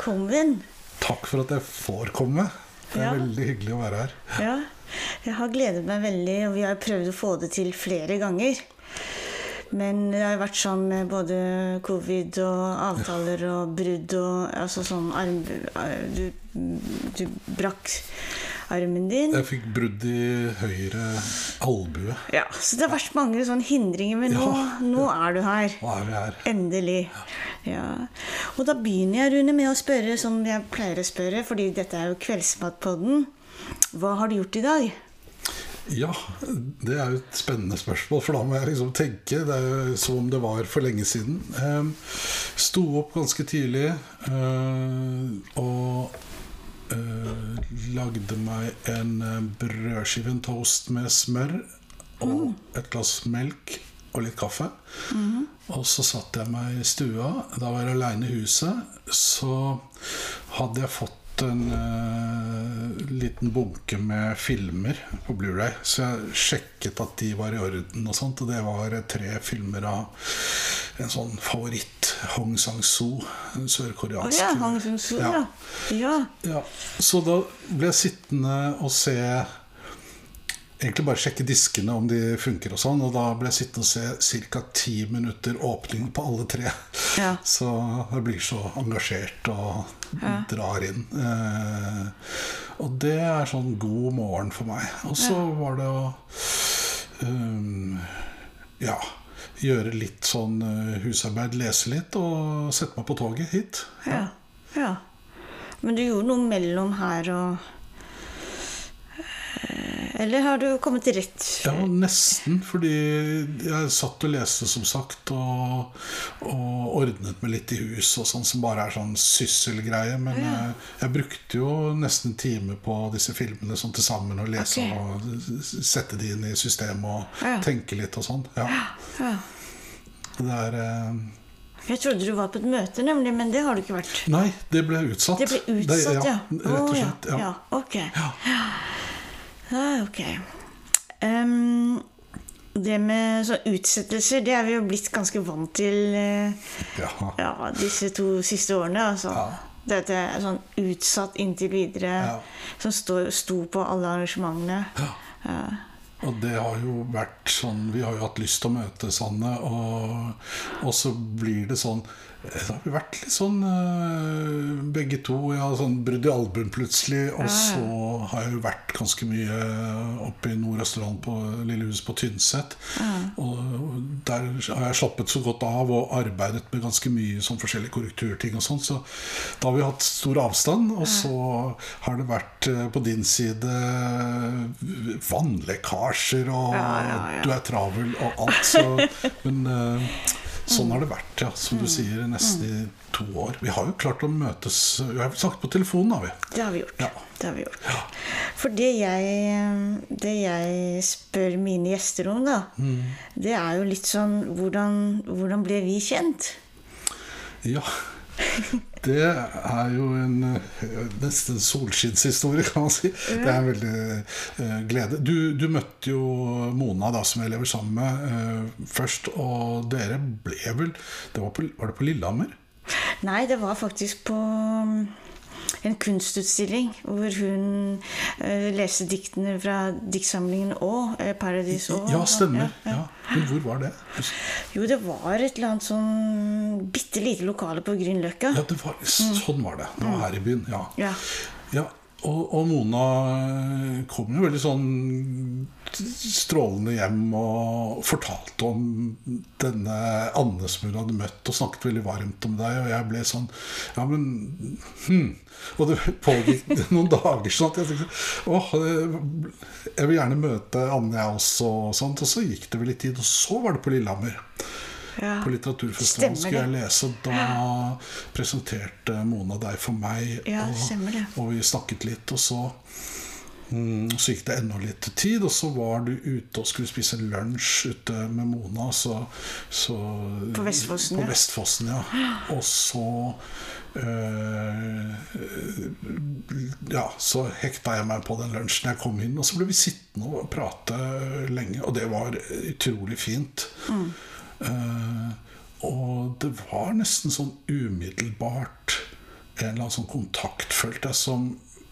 velkommen. Takk for at jeg får komme. Det er Ja. veldig hyggelig å være her. Ja, jeg har gledet meg veldig, og vi har prøvd å få det til flere ganger. Men det har vært sånn med både covid og avtaler og brudd og altså sånn arm... Du, du brakk armen din. Jeg fikk brudd i høyre albue. Ja, så det har vært mange sånne hindringer, men nå, nå er du her. Nå er vi her. Endelig. Ja. Og da begynner jeg, Rune, med å spørre som jeg pleier å spørre, fordi dette er jo Kveldsmatpodden. Hva har du gjort i dag? Ja, det er jo et spennende spørsmål, for da må jeg liksom tenke. Det er jo som om det var for lenge siden. Eh, Sto opp ganske tidlig eh, og lagde meg en eh, brødskive, en toast med smør og et glass melk og litt kaffe. Og så satte jeg meg i stua. Da var jeg aleine i huset. Så hadde jeg fått en uh, liten bunke med filmer på Blu-ray Så jeg sjekket at de var i orden, og sånt Og det var tre filmer av en sånn favoritt, Hong Sang-soo, en sørkoreansk sørkoreansk ja, Hong Sang-soo, ja. Ja. ja. ja, Så da ble jeg sittende og se Egentlig bare sjekke diskene om de funker og sånn. Og da ble jeg sittende og se ca. ti minutter åpning på alle tre. Ja. Så jeg blir så engasjert og drar inn. Eh, og det er sånn god morgen for meg. Og så var det å um, ja, gjøre litt sånn eh, husarbeid, lese litt og sette meg på toget hit. ja. ja. Men du gjorde noe mellom her og Eller har du kommet rett Ja, nesten. Fordi jeg satt og leste, som sagt, og, og ordnet meg litt i hus og sånn, som bare er sånn sysselgreie. Men jeg, jeg brukte jo nesten en time på disse filmene sånn til sammen, og lese okay. og sette de inn i systemet og Ja. tenke litt og sånn. Ja. ja. Det er eh, Jeg trodde du var på et møte, nemlig, men det har du ikke vært. Nei, det ble utsatt. Det ble utsatt, ja. Rett og slett. ja. Ja. ja. Ok. Ja, ok. Um, det med utsettelser, det er vi jo blitt ganske vant til uh, Ja. ja, disse to siste årene. Altså. Ja. Dette er sånn utsatt inntil videre, som sto, sto på alle arrangementene. Ja. Og det har jo vært sånn Vi har jo hatt lyst til å møtes, Sanne, og, og så blir det sånn Det har vært litt sånn eh, begge to. Jeg har sånn brudd i albuen plutselig. Og så har jeg jo vært ganske mye oppe i Nord-Østerdalen, på Lillehus på Tynset. Og der har jeg slappet så godt av og arbeidet med ganske mye sånn forskjellige korrekturting og sånn. Så da har vi hatt stor avstand. Og så har det vært eh, på din side vannlekkasjer, og Ja, du er travel og alt. Så, men eh, sånn har det vært, ja. Som du sier, nesten i to år. Vi har jo klart å møtes Vi har snakket på telefonen, har vi. Det har vi gjort. Ja. Det har vi gjort. For det jeg, det jeg spør mine gjester om, da, Mm. det er jo litt sånn hvordan, hvordan ble vi kjent? Ja. Det er jo en eh, nesten solskinnshistorie, kan man si. Det er en veldig eh, glede. Du, du møtte jo Mona, da, som jeg lever sammen med, eh, først. Og dere ble vel det var, på, var det på Lillehammer? Nei, det var faktisk på en kunstutstilling hvor hun eh, leste diktene fra diktsamlingen Å, eh, Paradis Å. Ja, stemmer. Ja. Men hvor var det? Jo, det var et eller annet sånn bitte lite lokale på Grünerløkka. Ja, var, sånn var det. Det var her i byen. Ja. Ja. Og, og Mona eh, kom jo veldig sånn strålende hjem og fortalte om denne Anne som hun hadde møtt, og snakket veldig varmt om deg. Og jeg ble sånn Ja, men hm. Og det pågikk noen dager sånn at jeg tenkte åh, jeg vil gjerne møte Anne, jeg også. Og, sånt. og så gikk det vel litt tid, og så var det på Lillehammer. Ja. På litteraturfestivalen Stemmer skulle jeg lese, da presenterte Mona deg for meg. Ja, og, og vi snakket litt, og så Mm, så gikk det enda litt tid, og så var du ute og skulle spise lunsj ute med Mona. Så, så, På Vestfossen, på ja. Vestfossen, ja. Og så øh, Ja, så hekta jeg meg på den lunsjen jeg kom inn, og så ble vi sittende og prate lenge, og det var utrolig fint. Eh, og det var nesten sånn umiddelbart en eller annen sånn kontakt, følte jeg, som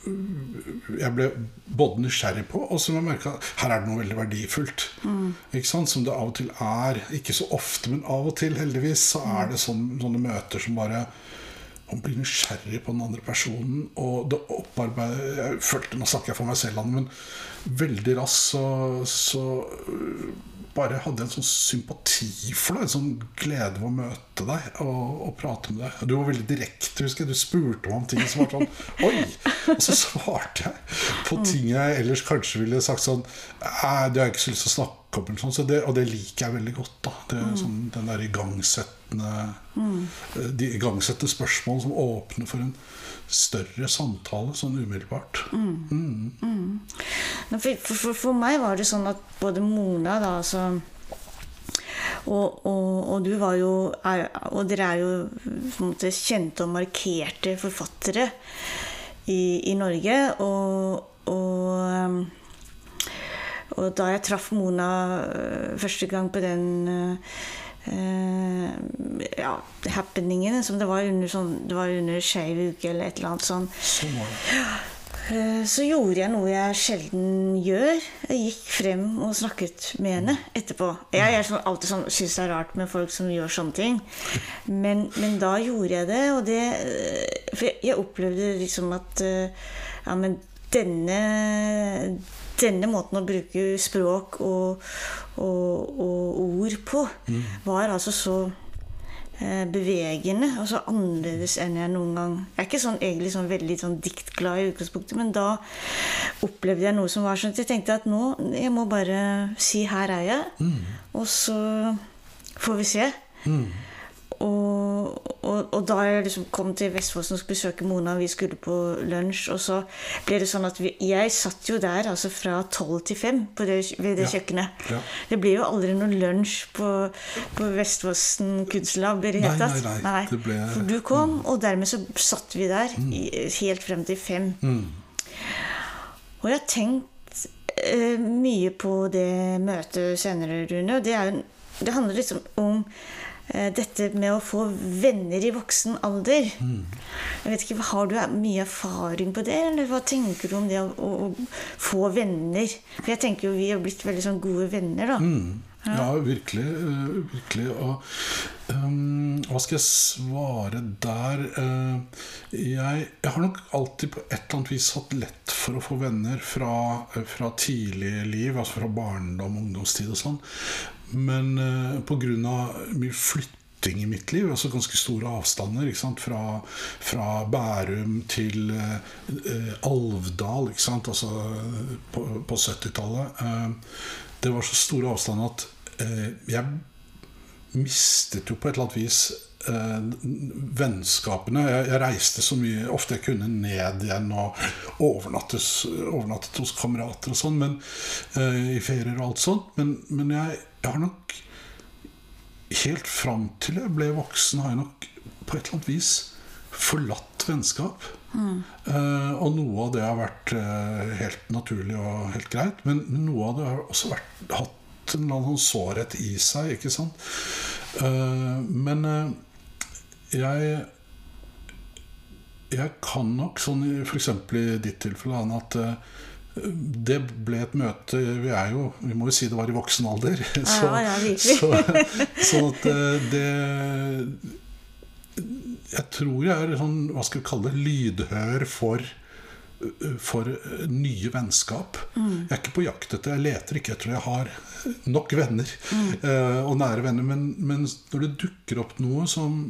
jeg ble både nysgjerrig på, og som jeg merka her er det noe veldig verdifullt. Ikke sant? Som det av og til er. Ikke så ofte, men av og til, heldigvis, så er det sånn, sånne møter som bare man blir nysgjerrig på den andre personen. Og det opparbeider Jeg følte, Nå snakker jeg for meg selv, men veldig raskt så, så bare hadde en sånn sympati for deg. En sånn glede ved å møte deg og, og prate med deg. Du var veldig direkte. husker jeg Du spurte meg om ting som var sånn Oi! Og så svarte jeg på ting jeg ellers kanskje ville sagt sånn Nei, det har jeg ikke så lyst til å snakke om. Sånn, så det, og det liker jeg veldig godt. da det, er sånn, Den der igangsettende De igangsettende spørsmål som åpner for en større samtale sånn umiddelbart. Mm. For, for, for, for meg var det sånn at både Mona da, altså, og, og, og du var jo er, Og dere er jo måte kjente og markerte forfattere i, i Norge. Og, og, og da jeg traff Mona øh, første gang på den eh, ja, happeningen som det var under, sånn, det under Skeiv uke eller et eller annet sånn. Eh, Så gjorde jeg noe jeg sjelden gjør. Jeg gikk frem og snakket med henne etterpå. Jeg er sånn, alltid sånn, syns det er rart med folk som gjør sånne ting. Men, men da gjorde jeg det, og det eh, For jeg, jeg opplevde liksom at eh, Ja, men denne denne måten å bruke språk og, og, og ord på var altså så bevegende og så annerledes enn jeg noen gang Jeg er ikke sånn, egentlig sånn veldig sånn diktglad i utgangspunktet, men da opplevde jeg noe som var sånn at jeg tenkte at nå jeg må bare si 'her er jeg', og så får vi se. Og, og, og da jeg liksom kom til Vestfossen og skulle besøke Mona, vi skulle på lunsj, og så ble det sånn at vi, jeg satt jo der altså fra tolv til fem ved det Ja. kjøkkenet. Ja. Det ble jo aldri noen lunsj på, på Vestfossen kunstlab i det hele Nei, tatt. nei, nei, det ble- For du kom, og dermed så satt vi der i, helt frem til fem. Og jeg har tenkt eh, mye på det møtet senere, Rune. Og det, er, jo- det handler liksom om dette med å få venner i voksen alder. Jeg vet ikke, Har du mye erfaring på det, eller hva tenker du om det å, å, å få venner? For jeg tenker jo vi har blitt veldig sånn gode venner, da. Ja, virkelig. øh, virkelig. Og um, hva skal jeg svare der? Uh, jeg, jeg har nok alltid på et eller annet vis hatt lett for å få venner fra, fra tidlig liv, altså fra barndom, ungdomstid og sånn. Men grunn av mye flytting i mitt liv, altså ganske store avstander? Fra, fra Bærum til øh, øh, Alvdal? Altså øh, på, på 70-tallet. øh, det var så store avstander at eh, jeg mistet jo på et eller annet vis eh, vennskapene. Jeg, jeg reiste så mye ofte jeg kunne ned igjen og overnattet hos kamerater og sånn, men eh, i ferier og alt sånt. Men, men jeg, jeg har nok helt fram til jeg ble voksen, har jeg nok på et eller annet vis forlatt vennskap. Eh, og noe av det har vært eh, helt naturlig og helt greit, men, noe av det har også vært, hatt en eller annen sånn sårhet i seg, ikke sant? Eh, men jeg jeg kan nok, sånn f.eks. i ditt tilfelle, at det ble et møte Vi er jo, vi må jo si det var i voksen alder. Så, ja, ja, så, så at eh, det Jeg tror jeg er sånn, hva skal vi kalle det, lydhør for for nye vennskap. Jeg er ikke på jakt etter Jeg leter ikke etter Jeg har nok venner eh, og nære venner. Men, men når det dukker opp noe som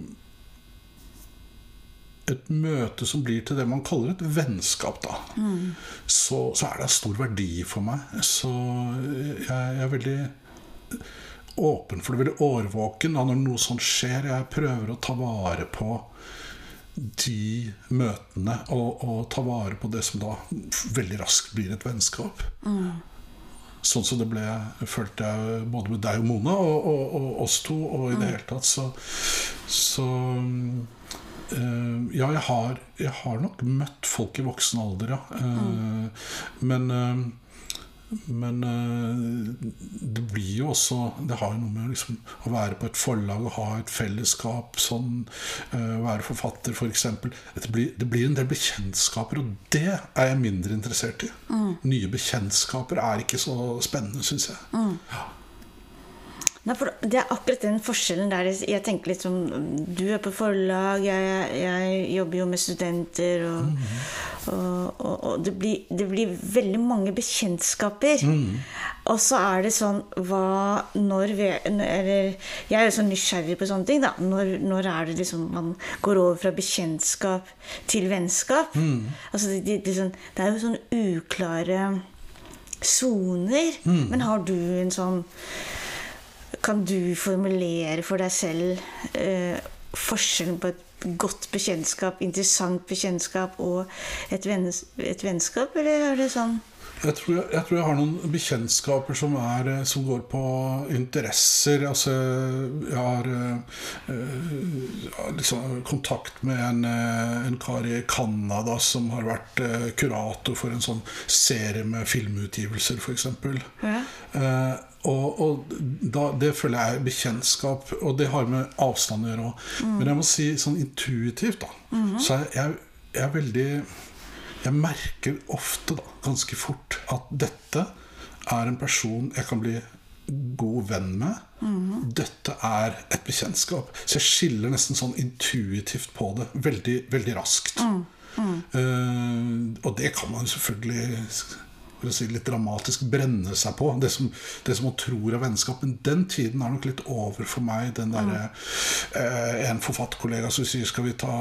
et møte som blir til det man kaller et vennskap, da, så, så er det av stor verdi for meg. Så jeg, jeg er veldig åpen for det, veldig årvåken da, når noe sånt skjer. Jeg prøver å ta vare på de møtene og, og ta vare på det som da veldig raskt blir et vennskap. Sånn som det ble, følte jeg både med deg og Mona og, og, og oss to. Og i det hele tatt så, så Ja, jeg har, jeg har nok møtt folk i voksen alder, ja. Mm. Men eh, men eh, det blir jo også Det har jo noe med liksom, å være på et forlag og ha et fellesskap, sånn, eh, være forfatter f.eks. Det, blir, det blir en del bekjentskaper, og det er jeg mindre interessert i. Nye bekjentskaper er ikke så spennende, syns jeg. Nei, det er akkurat den forskjellen der. Jeg tenker litt som Du er på forlag, jeg, jeg jobber jo med studenter, og, og, og, og det, blir, det blir veldig mange bekjentskaper. Og så er det sånn Hva Når vi Eller jeg er jo så nysgjerrig på sånne ting, da. Når, når er det liksom man går over fra bekjentskap til vennskap? Altså, det, det, det, sånn- det er jo sånne uklare soner. Men har du en sånn kan du formulere for deg selv eh, forskjellen på et godt bekjentskap, interessant bekjentskap og et, venn, et vennskap, eller er det sånn Jeg tror jeg, jeg tror jeg har noen bekjentskaper som, er, eh, som går på interesser. Altså, jeg har uh, liksom, kontakt med en, en kar i Canada som har vært uh, kurator for en sånn serie med filmutgivelser, f.eks. Ja. Uh, og, og da, det føler jeg er bekjentskap, og det har med avstand å gjøre òg. Men jeg må si sånn intuitivt, da, så er jeg, jeg er veldig Jeg merker ofte, da, ganske fort, at dette er en person jeg kan bli god venn med. Dette er et bekjentskap. Så jeg skiller nesten sånn intuitivt på det veldig, veldig raskt. Eh, og det kan man selvfølgelig for å si litt dramatisk brenne seg på. Det som, det som man tror er vennskap. Men den tiden er nok litt over for meg. Den der, eh, En forfatterkollega som sier skal vi, ta,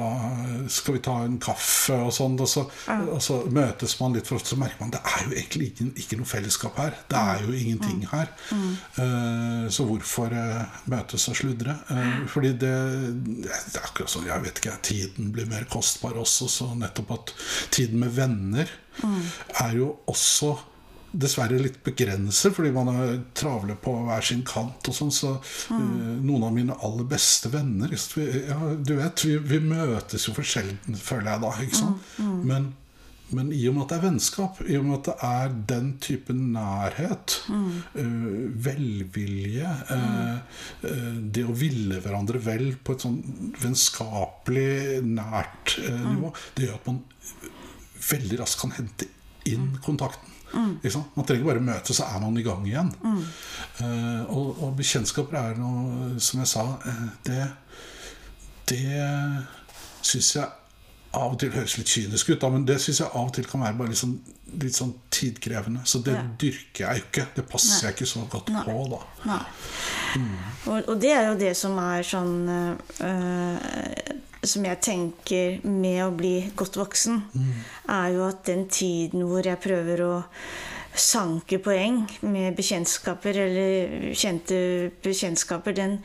'skal vi ta en kaffe?' og sånn. Og så, og så møtes man litt for ofte, så merker man det er jo egentlig ikke, ikke noe fellesskap her. Det er jo ingenting her. Eh, så hvorfor eh, møtes og sludre? Eh, fordi det, det er akkurat sånn, jeg vet ikke, tiden blir mer kostbar også. Så nettopp at tiden med venner er jo også dessverre litt begrenset, fordi man er travle på hver sin kant. og sånn, så eh, Noen av mine aller beste venner vi, ja, Du vet, vi, vi møtes jo for sjelden, føler jeg da. ikke sant? Men, men i og med at det er vennskap, i og med at det er den type nærhet, uh, velvilje uh, Det å ville hverandre vel på et sånn vennskapelig, nært nivå, det gjør at man veldig raskt kan hente inn kontakten. Ikke sant? Man trenger bare møte, så er man i gang igjen. Eh, og, og bekjentskaper er noe, som jeg sa, eh, det Det syns jeg av og til høres litt kynisk ut, da, men det syns jeg av og til kan være bare litt sånn, litt sånn tidkrevende. Så det Ja. dyrker jeg jo ikke. Det passer Nei. jeg ikke så godt Nei. på, da. Nei. Og, og det er jo det som er sånn øh, Som jeg tenker med å bli godt voksen, er jo at den tiden hvor jeg prøver å sanke poeng med bekjentskaper eller kjente bekjentskaper, den,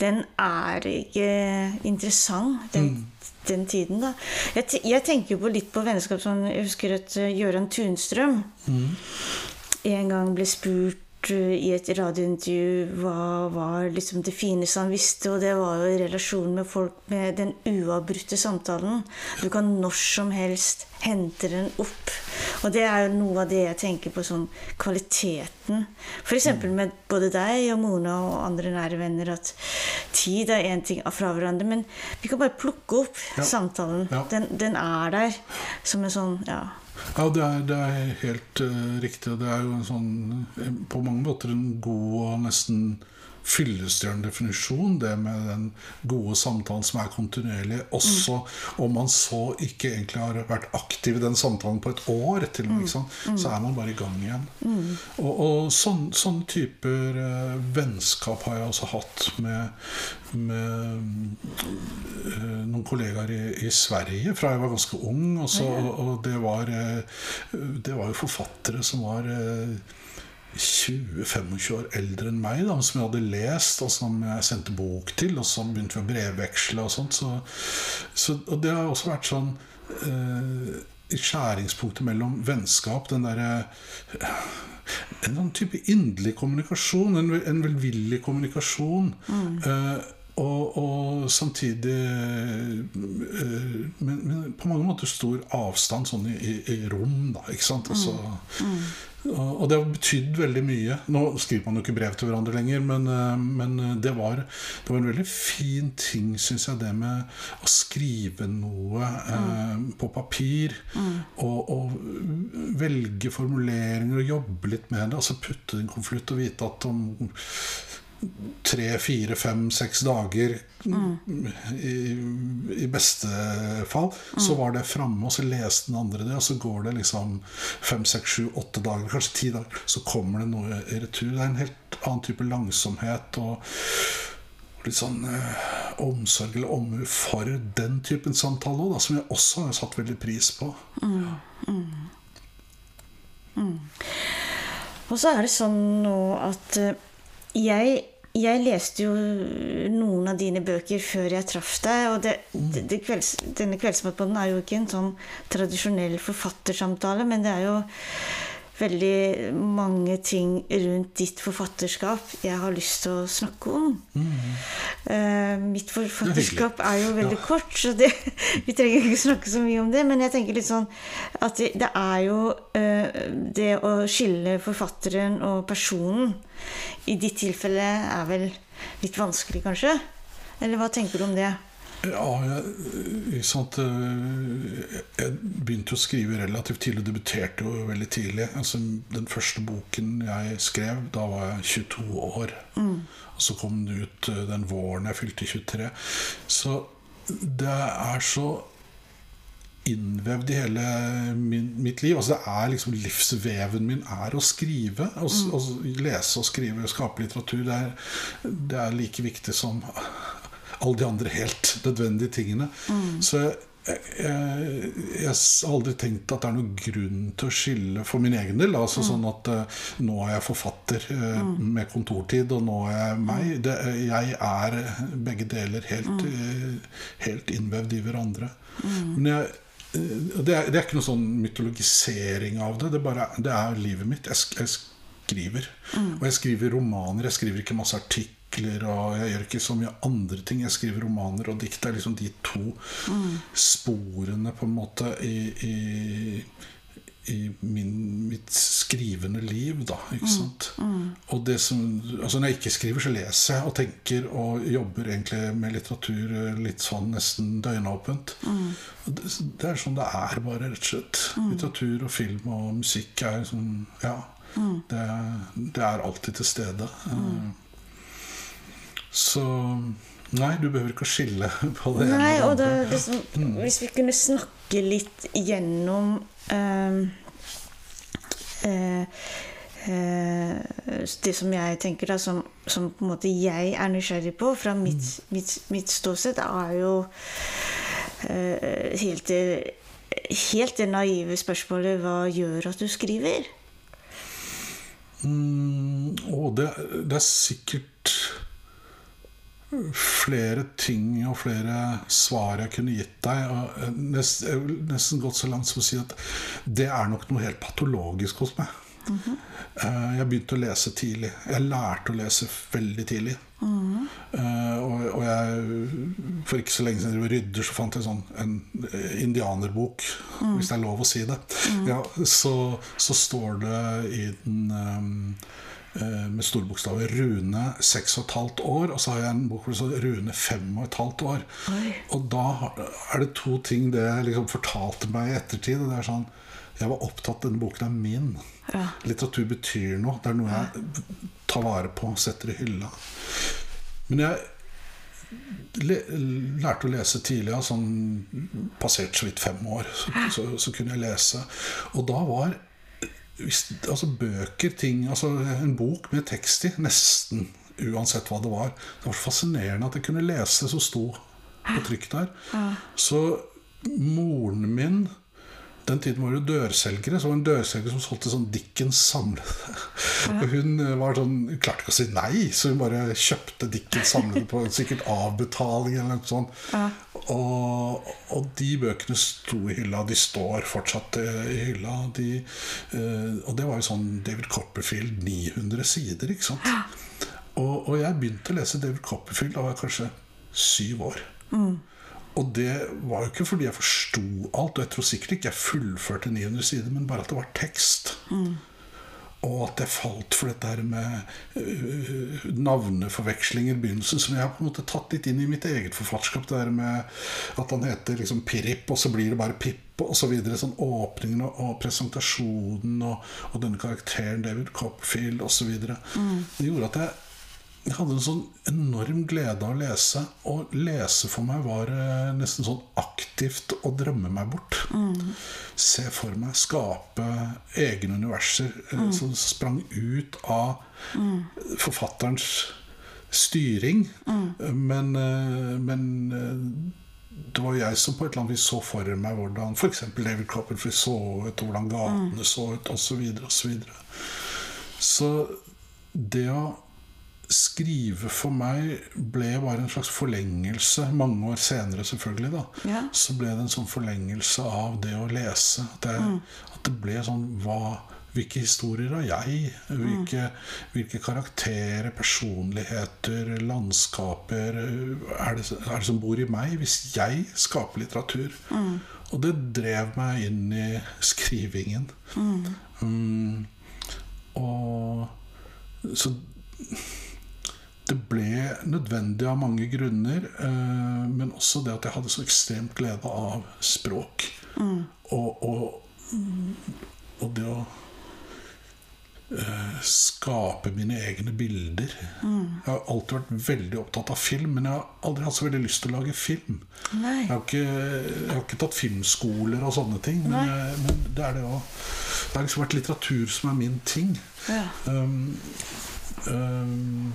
den er ikke interessant. Den, den tiden, da. Jeg, jeg tenker på litt på vennskap sånn Jeg husker at øh, Gøran Tunstrøm en gang ble spurt i et radiointervju hva var liksom det fineste han visste, og det var jo i relasjon med folk med den uavbrutte samtalen. Du kan når som helst hente den opp. Og det er jo noe av det jeg tenker på som kvaliteten. F.eks. med både deg og Mona og andre nære venner, at tid er én ting fra hverandre, men vi kan bare plukke opp Ja. samtalen. Ja. Den, den er der som en sånn ja, Ja, det er, det er helt uh, riktig. Det er jo en sånn eh, på mange måter en god og nesten fyllestgjørende definisjon, det med den gode samtalen som er kontinuerlig, også om man så ikke egentlig har vært aktiv i den samtalen på et år, til og med, ikke sant? så er man bare i gang igjen. Og, og sånn, sånne typer eh, vennskap har jeg også hatt med, med eh, noen kollegaer i, i Sverige fra jeg var ganske ung. også, og, og det, var, eh, det var jo forfattere som var eh, 20-25 år eldre enn meg, da, som jeg hadde lest, og som jeg sendte bok til, og så begynte vi å brevveksle og sånt. Så, så, og det har også vært sånn eh, skjæringspunktet mellom vennskap, den derre En sånn type inderlig kommunikasjon, en, en velvillig kommunikasjon. Eh, og, og samtidig eh, men, men på mange måter stor avstand sånn i, i, i rom, da. Ikke sant? Altså, og, og det har betydd veldig mye. Nå skriver man jo ikke brev til hverandre lenger, men, eh, men det, var, det var en veldig fin ting, syns jeg, det med å skrive noe eh, på papir. Og, og velge formuleringer og jobbe litt med det. Altså putte en konvolutt og vite at om tre, fire, fem, seks dager i, i beste fall, så var det framme, og så leste den andre det, og så går det liksom fem, seks, sju, åtte dager, kanskje ti dager, så kommer det noe i retur. Det er en helt annen type langsomhet og litt sånn eh, omsorg eller omhu for den typen samtale òg, som jeg også har satt veldig pris på. Og så er det sånn nå at eh, jeg, jeg leste jo noen av dine bøker før jeg traff deg. Og det, det, det kvelds, denne Kveldsmatpodden er jo ikke en sånn tradisjonell forfattersamtale, men det er jo veldig mange ting rundt ditt forfatterskap jeg har lyst til å snakke om. Eh, mitt forfatterskap er jo veldig Ja. kort, så det, vi trenger ikke snakke så mye om det. Men jeg tenker litt sånn at det, det er jo uh, det å skille forfatteren og personen i ditt tilfelle er vel litt vanskelig, kanskje? Eller hva tenker du om det? Ja, jeg, sant, øh, jeg begynte å skrive relativt tidlig, og debuterte jo veldig tidlig. Altså, den første boken jeg skrev, da var jeg 22 år. Og så kom den ut øh, den våren jeg fylte 23. Så det er så innvevd i hele min, mitt liv. Altså det er liksom Livsveven min er å skrive. Å, mm. lese og skrive skape litteratur. Det er, det er like viktig som alle de andre helt nødvendige tingene. Så jeg, jeg, jeg har aldri tenkt at det er noen grunn til å skille for min egen del. Altså Sånn at uh, nå er jeg forfatter eh, med kontortid, og nå er jeg meg. Det, jeg er begge deler helt, uh, helt innvevd i hverandre. Men jeg, eh, det, er, det er ikke noe sånn mytologisering av det. Det, bare, det er livet mitt. Jeg, jeg skriver. Og jeg skriver romaner. Jeg skriver ikke masse artikler. Og jeg gjør ikke så mye andre ting. Jeg skriver romaner og dikt. Det er liksom de to sporene på en måte i, i, i min, mitt skrivende liv, da. Ikke sant? Og det som, altså når jeg ikke skriver, så leser jeg og tenker og jobber egentlig med litteratur eh, litt sånn nesten døgnåpent. Og Det, det er sånn det er, bare, rett og slett. Litteratur og film og musikk er sånn Ja. Det, det er alltid til stede. Eh, Så Nei, du behøver ikke å skille på det Nei, og det liksom, hvis vi kunne snakke litt gjennom eh, eh, eh, Det som jeg tenker da, som, som på en måte jeg er nysgjerrig på fra mitt, mitt, mitt ståsted, er jo eh, helt, helt det naive spørsmålet Hva gjør at du skriver? Mm, å, det, det er sikkert flere ting og flere svar jeg kunne gitt deg. Og nest, jeg vil nesten gått så langt som å si at det er nok noe helt patologisk hos meg. Eh, Jeg begynte å lese tidlig. Jeg lærte å lese veldig tidlig. Eh, og, og jeg, for ikke så lenge siden jeg rydder, så fant jeg sånn en indianerbok, indianerbok, hvis det er lov å si det. Ja, så, så står det i den eh, med store bokstaver Rune seks og et halvt år, og så har jeg en bok hvor det står Rune fem og et halvt år. Oi. Og da er det to ting det liksom fortalte meg i ettertid. og Det er sånn Jeg var opptatt denne boken er min. Ja. Litteratur betyr noe. Det er noe jeg tar vare på, setter i hylla. Men jeg lærte å lese tidlig, sånn passert så vidt fem år. Så, så, så kunne jeg lese. Og da var hvis, altså bøker, ting altså En bok med tekst i, nesten uansett hva det var. Det var fascinerende at jeg kunne lese som sto på trykk der. Så moren min den tiden var det dørselgere. Så var det en dørselger som solgte sånn Dickens samlede. Og hun eh, var sånn, hun klarte ikke å si nei, så hun bare kjøpte Dickens samlede på sikkert avbetaling eller noe sånt. Og, og de bøkene sto i hylla. De står fortsatt eh, i hylla. De, eh, og det var jo sånn David Copperfield 900 sider, ikke sant. Og, og jeg begynte å lese David Copperfield da var jeg kanskje syv år. Og det var jo ikke fordi jeg forsto alt, og jeg tror sikkert ikke jeg fullførte 900 sider, men bare at det var tekst. Og at jeg falt for dette her med øh, navneforvekslinger i begynnelsen, som jeg har på en måte tatt litt inn i mitt eget forfatterskap. Det der med at han heter liksom Pirip, og så blir det bare Pipp, og så videre. Sånn åpningen og, og presentasjonen og, og denne karakteren David Copperfield osv. Mm. Det gjorde at jeg jeg hadde en sånn enorm glede av å lese. Og lese for meg var eh, nesten sånn aktivt å drømme meg bort. Se for meg skape egne universer mm. som sprang ut av forfatterens styring. Men, eh, men eh, det var jeg som på et eller annet vis så for meg hvordan f.eks. David Copperfield så ut, hvordan gatene så ut, osv. Så, videre, og så, så det å skrive for meg ble bare en slags forlengelse, mange år senere selvfølgelig, da. Ja. Så ble det en sånn forlengelse av det å lese. At, jeg, at det ble sånn hva, Hvilke historier har jeg? Hvilke, hvilke karakterer, personligheter, landskaper er det, er det som bor i meg hvis jeg skaper litteratur? Og det drev meg inn i skrivingen. Mm. Og så det ble nødvendig av mange grunner, eh, men også det at jeg hadde så ekstremt glede av språk. Og, og, og det å eh, skape mine egne bilder. Jeg har alltid vært veldig opptatt av film, men jeg har aldri hatt så veldig lyst til å lage film. Jeg har ikke, jeg har ikke tatt filmskoler og sånne ting, men, men det er det å Det har liksom vært litteratur som er min ting. Ja. Um, um,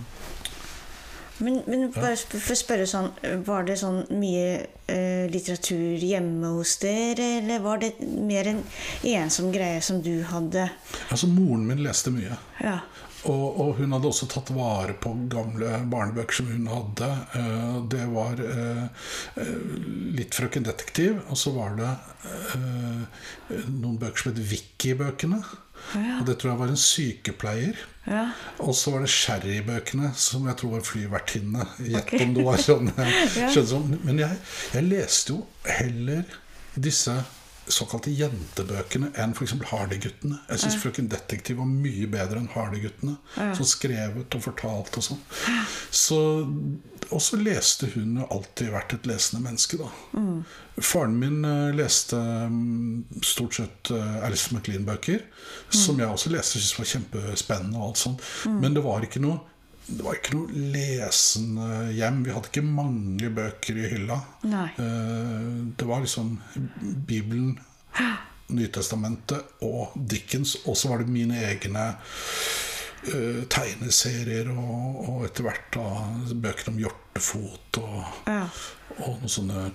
Men, men bare for å spørre sånn, var det sånn mye eh, litteratur hjemme hos dere, eller var det mer en ensom greie som du hadde? altså, moren min leste mye. Ja. Og, og hun hadde også tatt vare på gamle barnebøker som hun hadde. Eh, Det var eh, eh, litt Frøken Detektiv, og så var det eh, noen bøker som het Vicky-bøkene. Ja. Og det tror jeg var en sykepleier. Ja. Og så var det Sherry-bøkene, som jeg tror var flyvertinne. Gjett Ok. om det var sånn. Ja. sånn. Men jeg, jeg leste jo heller disse såkalte jentebøkene enn f.eks. Hardy-guttene. Jeg syns Frøken Detektiv var mye bedre enn Hardy-guttene. Sånn skrevet og fortalt og sånn. Så, og så leste hun jo alltid vært et lesende menneske, da. Faren min eh, leste mm, stort sett eh, Alice MacLean-bøker, som jeg også leste, syntes var kjempespennende. og alt sånt. Men det var ikke noe det var ikke noe lesende hjem. Vi hadde ikke mange bøker i hylla. Nei. Eh, Det var liksom Bibelen, Nytestamentet og Dickens. Og så var det mine egne eh, tegneserier og, og etter hvert da bøker om hjortefot og, Ja. og noen sånne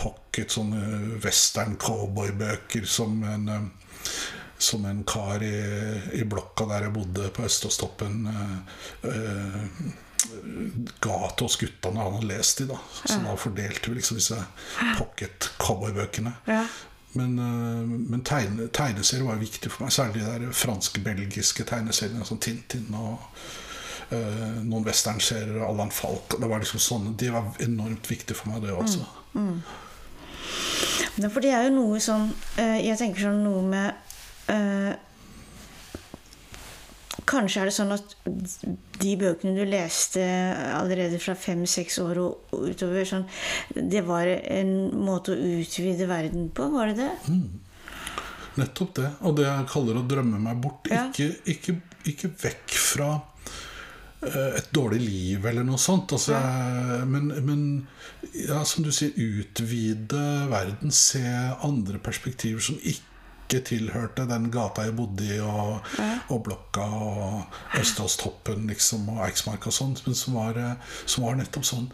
pocket, sånne western cowboybøker som en eh, som en kar i, i blokka der jeg bodde på Øståstoppen eh, eh, ga til oss gutta når han hadde lest de da. Så da fordelte vi liksom disse pocket cowboybøkene. Ja. Men, eh, men tegne, tegneserier var viktig for meg, særlig de der franske-belgiske tegneseriene, som Tintin og eh, noen westernserier, Allan Falk. Det var liksom sånne, De var enormt viktige for meg, det også. Mm. for det er jo noe sånn Jeg tenker sånn noe med eh, Kanskje er det sånn at de bøkene du leste allerede fra fem-seks år og utover, sånn, det var en måte å utvide verden på, var det det? Nettopp det. Og det jeg kaller å drømme meg bort. Ja. Ikke, ikke, ikke vekk fra eh, et dårlig liv eller noe sånt. Altså, Men, men ja, som du sier, utvide verden. Se andre perspektiver som ikke ikke tilhørte den gata jeg bodde i, og, og Blokka og Østlandstoppen liksom, og Eiksmark og sånn, men som var, eh, som var nettopp sånn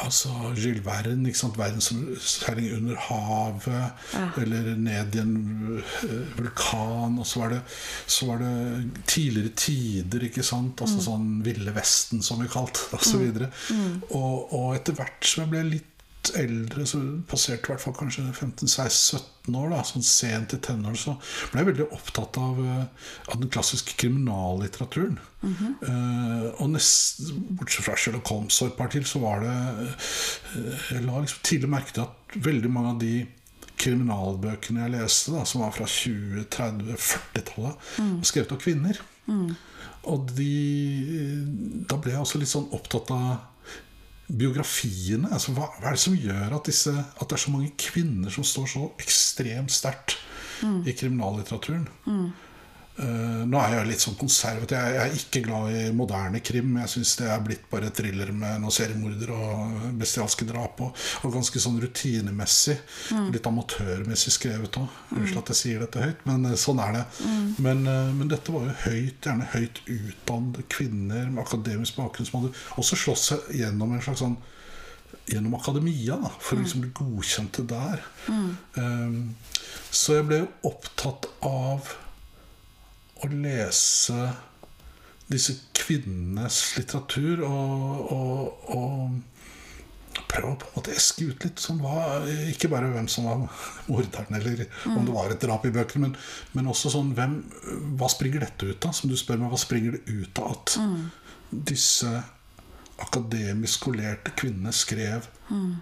altså Jules Verne, ikke sant? verdensseiling under havet, eller ned i en eh, vulkan, og så var det, så var det tidligere tider, ikke sant? Altså sånn Ville Vesten, som vi kalte det, osv. Mm. Og, og etter hvert som jeg ble litt eldre, så passerte i hvert fall kanskje 15-16-17 år, da, sånn sent i tenårene, så ble jeg veldig opptatt av, eh, av den klassiske kriminallitteraturen. Mm -hmm. uh, og nest, bortsett fra Sherlock Holmes og et par til, så var det uh, Jeg la liksom tidlig merke til at veldig mange av de kriminalbøkene jeg leste, da, som var fra 20-, 30-, 40-tallet, mm. var skrevet av kvinner. Mm. Og de, da ble jeg også litt sånn opptatt av biografiene. Altså, hva, hva, er det som gjør at, disse, at, det er så mange kvinner som står så ekstremt sterkt mm. i kriminallitteraturen? Mm. Uh, nå er jeg litt sånn konservativ. Jeg, er ikke glad i moderne krim. Jeg syns det er blitt bare thriller med noen seriemordere og bestialske drap. Og, og, ganske sånn rutinemessig. Mm. Litt amatørmessig skrevet òg. Mm. Unnskyld at jeg sier dette høyt, men uh, sånn er det. Mm. Men, uh, men, dette var jo høyt, gjerne høyt utdannede kvinner med akademisk bakgrunn som hadde også slåss seg gjennom en slags sånn gjennom akademia da, for å mm. liksom bli godkjente der. Mm. Um, så jeg ble jo opptatt av å lese disse kvinnenes litteratur og, og, og prøve å på en måte eske ut litt sånn hva, Ikke bare hvem som var morderen, eller mm. om det var et drap i bøkene, men, men også sånn hvem, Hva springer dette ut av? Som du spør meg, hva springer det ut av at mm. disse akademisk skolerte kvinnene skrev mm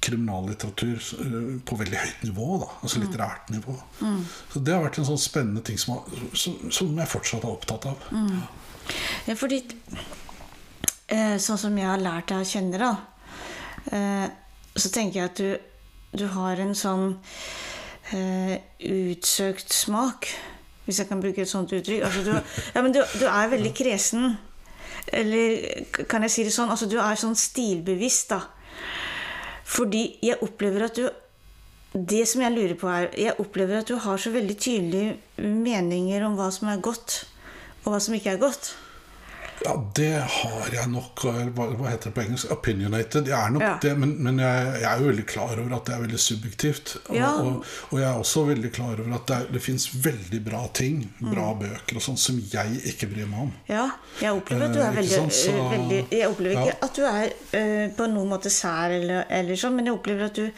kriminallitteratur eh, på veldig høyt nivå. Da, altså mm. litterært nivå. Mm. Så det har vært en sånn spennende ting som, som, jeg fortsatt er opptatt av. Mm. Ja, fordi eh, Sånn som jeg har lært deg å kjenne, da, eh, så tenker jeg at du, du har en sånn utsøkt smak, hvis jeg kan bruke et sånt uttrykk. Altså, du, ja, men du, du er veldig kresen. Eller kan jeg si det sånn? Altså, du er sånn stilbevisst, da. Fordi jeg opplever at du Det som jeg lurer på, er Jeg opplever at du har så veldig tydelige meninger om hva som er godt, og hva som ikke er godt. Ja, det har jeg nok. Hva, hva heter det på engelsk? Opinionated. Jeg er nok ja. det, men, men jeg, jeg, er jo veldig klar over at det er veldig subjektivt. Ja. og, og jeg er også veldig klar over at det, det fins veldig bra ting, bra mm. bøker og sånn, som jeg ikke bryr meg om. Ja, jeg opplever at du er eh, veldig, Så, veldig, Jeg opplever ikke at du er uh, på noen måte sær, eller, eller, sånn, men jeg opplever at du,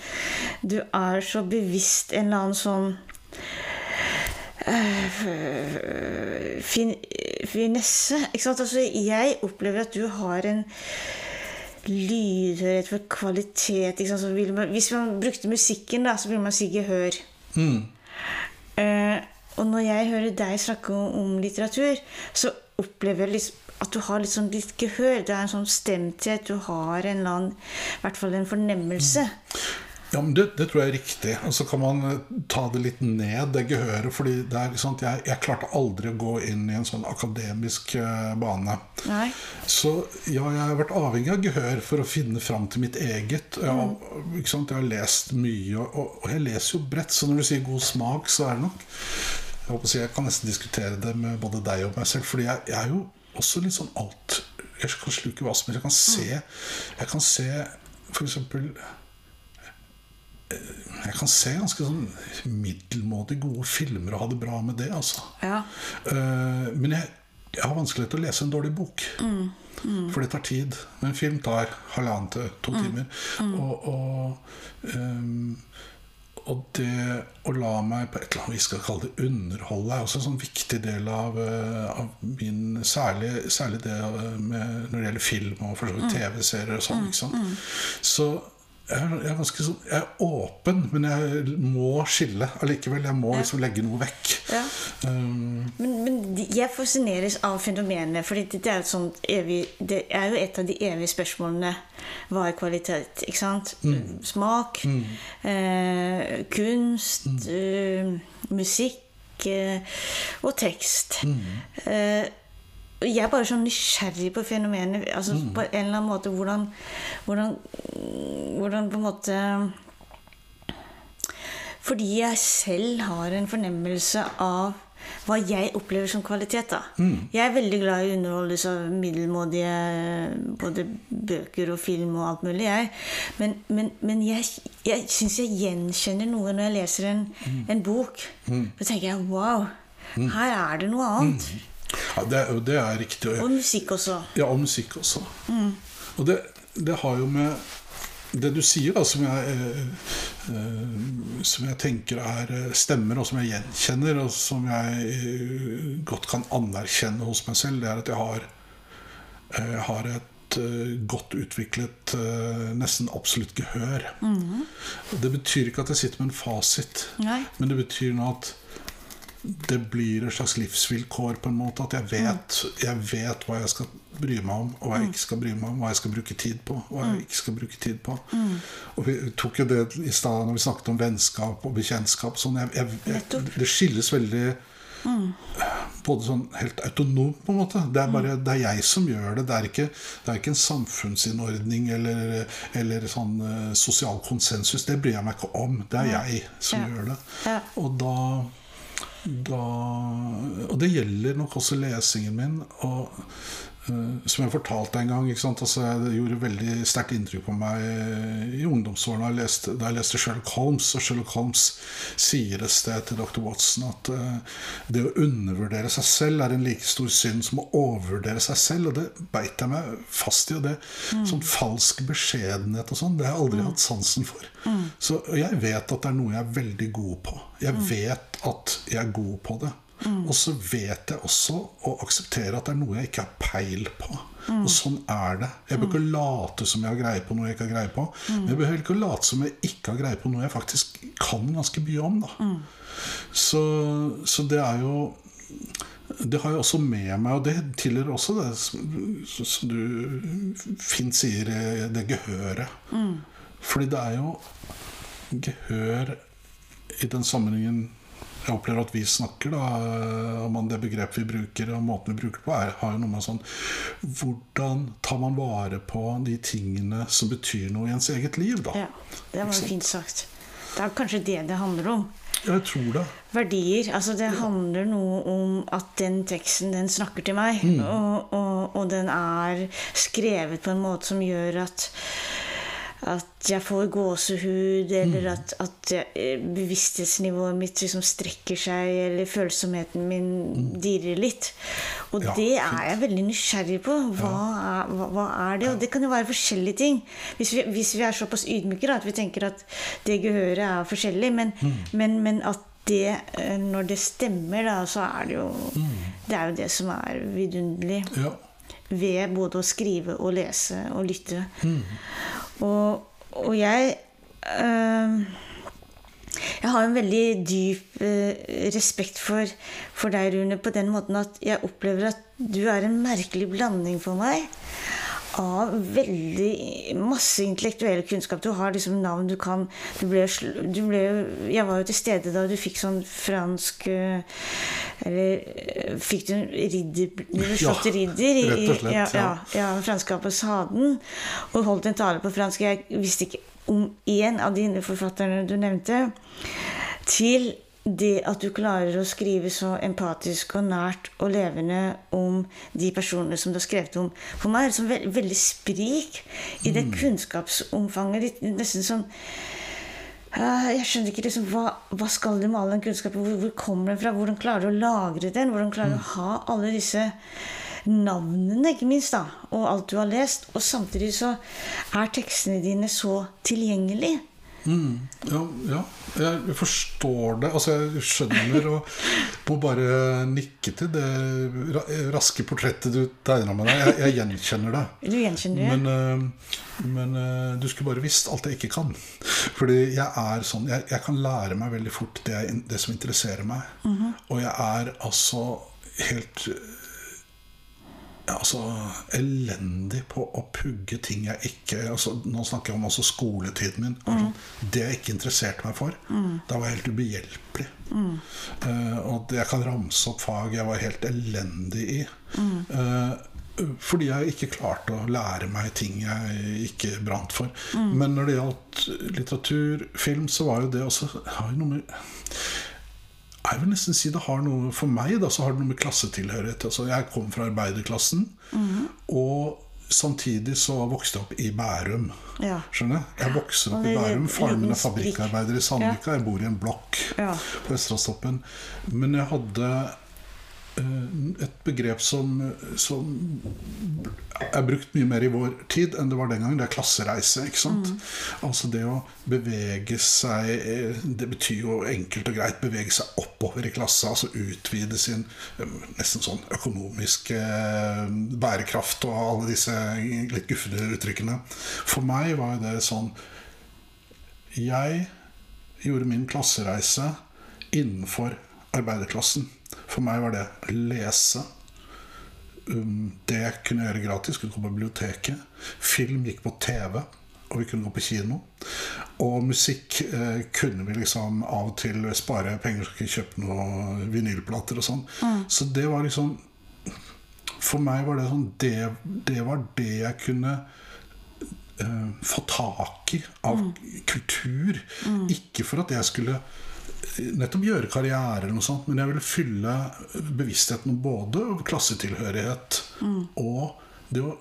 du er så bevisst en eller annen sånn uh, fin, finesse. Altså, jeg opplever at du har en lydhørhet for kvalitet. Man, hvis man brukte musikken, da, så ville man si gehør. Mm. Uh, og når jeg hører deg snakke om, om litteratur, så opplever jeg liksom at du har litt, sånn litt gehør. Det er en sånn stemthet. Du har en eller annen, i hvert fall en fornemmelse. Mm. Ja, men det, det, tror jeg er riktig. Og så kan man eh, ta det litt ned, det gehøret. fordi er, jeg, jeg, klarte aldri å gå inn i en sånn akademisk uh, bane. Nei. Så ja, jeg har vært avhengig av gehør for å finne fram til mitt eget. Jeg har, sant, jeg har lest mye, og, og, jeg leser jo bredt, så når du sier god smak, så er det nok Jeg, håper å si, jeg kan nesten diskutere det med både deg og meg selv, fordi jeg, jeg er jo også litt sånn alt Jeg kan sluke hva som helst. Jeg kan se, jeg kan se for eksempel jeg kan se ganske sånn middelmådig gode filmer og ha det bra med det. Altså. Ja. Uh, men jeg, jeg, har vanskelighet til å lese en dårlig bok. Mm. Mm. For det tar tid. Men en film tar halvannen til to mm. timer. Mm. Og, og, um, og, det å la meg på et eller annet vis skal kalle det underholde, er også en sånn viktig del av, uh, av min Særlig, særlig det med, når det gjelder film og vidt mm. TV-serier og sånn. Mm. Så jeg er, er ganske sånn Jeg er åpen, men jeg må skille allikevel. Jeg må liksom legge noe vekk. Ja. Um, men, men, jeg fascineres av fenomenet, for det, det, det, er jo et av de evige spørsmålene. Hva er kvalitet? Ikke sant? Mm. Smak, mm. Eh, kunst, mm. Uh, musikk eh, og tekst. Mm. Eh, jeg er bare sånn nysgjerrig på fenomenet. Altså mm. På en eller annen måte hvordan, hvordan, hvordan på en måte Fordi jeg selv har en fornemmelse av hva jeg opplever som kvalitet. da. Jeg er veldig glad i å underholdes av middelmådige både bøker og film og alt mulig. jeg. Men, men, men jeg, jeg syns jeg gjenkjenner noe når jeg leser en, en bok. Da tenker jeg wow, her er det noe annet. Ja, det, det er riktig. Og musikk også. Ja, og musikk også. Og det, det har jo med det du sier, da, som jeg, eh, eh, som jeg tenker er eh, stemmer, og som jeg gjenkjenner, og som jeg eh, godt kan anerkjenne hos meg selv, det er at jeg har, jeg har et godt utviklet nesten absolutt gehør. Det betyr ikke at jeg sitter med en fasit, Nei. men det betyr nå at det blir et slags livsvilkår på en måte. At jeg vet, jeg vet hva jeg skal bry meg om, og hva jeg ikke skal bry meg om. Hva jeg skal bruke tid på, og hva jeg ikke skal bruke tid på. Og Vi tok jo det i stad når vi snakket om vennskap og bekjentskap. Sånn, jeg, jeg, det skilles veldig både sånn helt autonomt, på en måte. Det er bare det er jeg som gjør det. Det er ikke, det er ikke en samfunnsinnordning eller, eller sånn uh, sosial konsensus. Det bryr jeg meg ikke om. Det er jeg som Ja. gjør det. Ja. Og da, da Og det gjelder nok også lesingen min. Og som jeg fortalte en gang? Altså, Det gjorde veldig sterkt inntrykk på meg i ungdomsårene da jeg jeg leste Sherlock Holmes. Og Sherlock Holmes sier et sted til dr. Watson at uh, det å undervurdere seg selv er en like stor synd som å overvurdere seg selv. Og det beit jeg meg fast i. Og det sånn falsk beskjedenhet og sånn, det har jeg aldri hatt sansen for. Så jeg vet at det er noe jeg er veldig god på. Jeg vet at jeg er god på det. Og så vet jeg også å akseptere at det er noe jeg ikke har peil på. Og sånn er det. Jeg bør ikke late som jeg har greie på noe jeg ikke har greie på. Men jeg behøver ikke late som jeg ikke har greie på noe jeg faktisk kan ganske mye om. Da. Så, så det er jo det har jeg også med meg, og det tilhører også det som du fint sier, det gehøret. Fordi det er jo gehør i den sammenhengen jeg opplever at vi snakker, da, om det begrepet vi bruker og måten vi bruker det på, er, har jo noe med sånn Hvordan tar man vare på de tingene som betyr noe i ens eget liv, da? Ja, det var fint sagt. Det er kanskje det det handler om. Jeg tror det. Verdier. Altså det handler noe om at den teksten, den snakker til meg. Og, og, og den er skrevet på en måte som gjør at at jeg får gåsehud, eller at, at jeg- bevissthetsnivået mitt liksom strekker seg, eller følsomheten min dirrer litt. Og Ja, det er jeg veldig nysgjerrig på. Hva er, hva, hva er det? Og det kan jo være forskjellige ting. Hvis vi, hvis vi er såpass ydmyke da, at vi tenker at det gehøret er forskjellig, men, men, men at det, eh, når det stemmer, da, så er det jo Det er jo det som er vidunderlig Ja. ved både å skrive og lese og lytte. Og, og jeg øh, Jeg har en veldig dyp øh, respekt for, for deg, Rune, på den måten at jeg opplever at du er en merkelig blanding for meg av veldig masse intellektuell kunnskap. Du har liksom navn du kan du ble, du ble, Jeg var jo til stede da du fikk sånn fransk øh, Eller øh, fikk du en ridder Du ble slått til ridder i, rett og slett, ja, ja. ja, ja, franske ambassaden. Og holdt en tale på fransk. Jeg visste ikke om én av dine forfatterne du nevnte. Til det at du klarer å skrive så empatisk og nært og levende om de personene som du har skrevet om. For meg er det sånn veld, veldig sprik i det kunnskapsomfanget ditt. Nesten sånn eh, jeg skjønner ikke liksom, hva, hva skal du med all den kunnskapen? Hvor, hvor kommer den fra? Hvordan klarer du å lagre den? Hvordan klarer du å ha alle disse navnene, ikke minst, da, og alt du har lest? Og samtidig så er tekstene dine så tilgjengelige. Mm, ja, ja, jeg forstår det. Altså, jeg skjønner og må bare nikke til det raske portrettet du tegna med deg. Jeg, jeg gjenkjenner det. Du gjenkjenner det? Men, øh, men øh, du skulle bare visst alt jeg ikke kan. Fordi jeg er sånn Jeg, jeg kan lære meg veldig fort det, jeg, det som interesserer meg. Og jeg er altså helt ja, altså, elendig på å pugge ting jeg ikke altså, Nå snakker jeg om også skoletiden min. Altså, Det jeg ikke interesserte meg for. Da var jeg helt ubehjelpelig. Eh, og jeg kan ramse opp fag jeg var helt elendig i. Uh, fordi jeg ikke klarte å lære meg ting jeg ikke brant for. Mm. Men når det gjaldt litteratur, film, så var jo det også har jo noe med jeg vil nesten si det har noe For meg da, så har det noe med klassetilhørighet altså, Jeg kom fra arbeiderklassen, Mm. og samtidig så vokste jeg opp i Bærum. Ja. Skjønner Jeg Jeg vokser opp i Bærum. Faren min er fabrikkarbeider i Sandvika. Jeg bor i en blokk Ja. på Østlandstoppen. Men jeg hadde et begrep som, som er brukt mye mer i vår tid enn det var den gangen. Det er klassereise. ikke sant? Altså det å bevege seg eh, Det betyr jo enkelt og greit bevege seg oppover i klassen Altså utvide sin eh, nesten sånn økonomiske eh, bærekraft og alle disse litt gufne uttrykkene. For meg var jo det sånn Jeg gjorde min klassereise innenfor arbeiderklassen. For meg var det lese. Um, det jeg kunne gjøre gratis. Kunne gå på biblioteket. Film gikk på TV. Og vi kunne gå på kino. Og musikk eh, kunne vi liksom av og til spare penger så ikke kjøpe noen vinylplater og sånn. Så det var liksom For meg var det sånn Det, det var det jeg kunne eh, få tak i av kultur. Ikke for at jeg skulle nettopp gjøre karriere, eller noe sånt, men jeg ville fylle bevisstheten om både klassetilhørighet klassetilhørighet og det å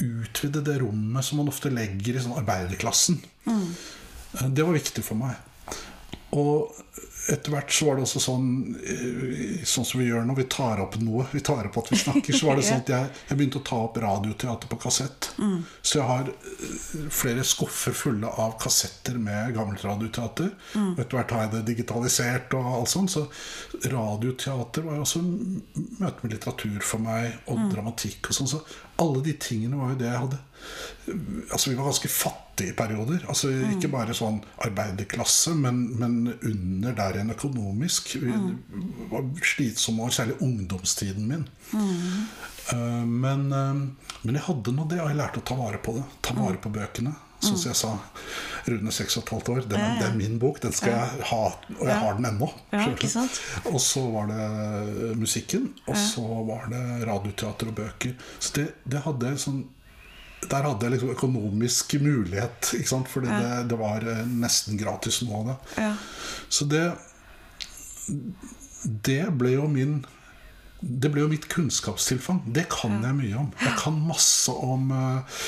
utvide det rommet som man ofte legger i sånn arbeiderklassen. Mm. Det var viktig for meg. Og etter hvert så var det også sånn eh, Sånn som vi gjør når vi tar opp noe, vi tar opp at vi snakker, så var det sånn at jeg, jeg begynte å ta opp radioteater på kassett. Så jeg har eh, flere skuffer fulle av kassetter med gammelt radioteater. Og etter hvert har jeg det digitalisert og alt sånt. Så radioteater var jo også møte med litteratur for meg, og dramatikk og sånn. Så alle de tingene var jo det jeg hadde Altså Vi var ganske fattige i perioder. Altså Ikke bare sånn arbeiderklasse, men, men under der igjen økonomisk. Vi var slitsomme, og særlig ungdomstiden min. Eh, men, uh, men jeg hadde nå det, og jeg lærte å ta vare på det. Ta vare på bøkene. Sånn som jeg sa, Rune 6,5 år. Den, det er min bok. Den skal jeg ha, og jeg har den ennå. Ja? Og så var det musikken, og så var det radioteater og bøker. Så det, det hadde en sånn Der hadde jeg liksom økonomisk mulighet, ikke sant? fordi det, det var eh, nesten gratis noe av det. Ja. Så det Det ble jo min det ble jo mitt kunnskapstilfang. Det kan jeg mye om. Jeg kan masse om eh,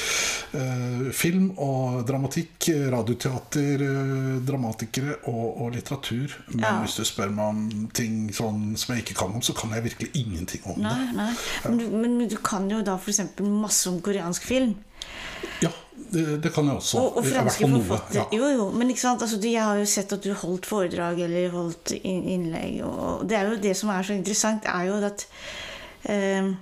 eh, film og dramatikk, radioteater, eh, dramatikere og, og litteratur. Men Ja. hvis du spør meg om ting sånn som jeg ikke kan om, så kan jeg virkelig ingenting om Nei, det. nei. Men du, men du kan jo da f.eks. masse om koreansk film. Ja, det, det kan jeg også. Og, og franske forfattere. ja. Jo, jo, men ikke sant? Altså, du, jeg har jo sett at du holdt foredrag eller holdt innlegg. Og det er jo det som er så interessant, er jo at eh,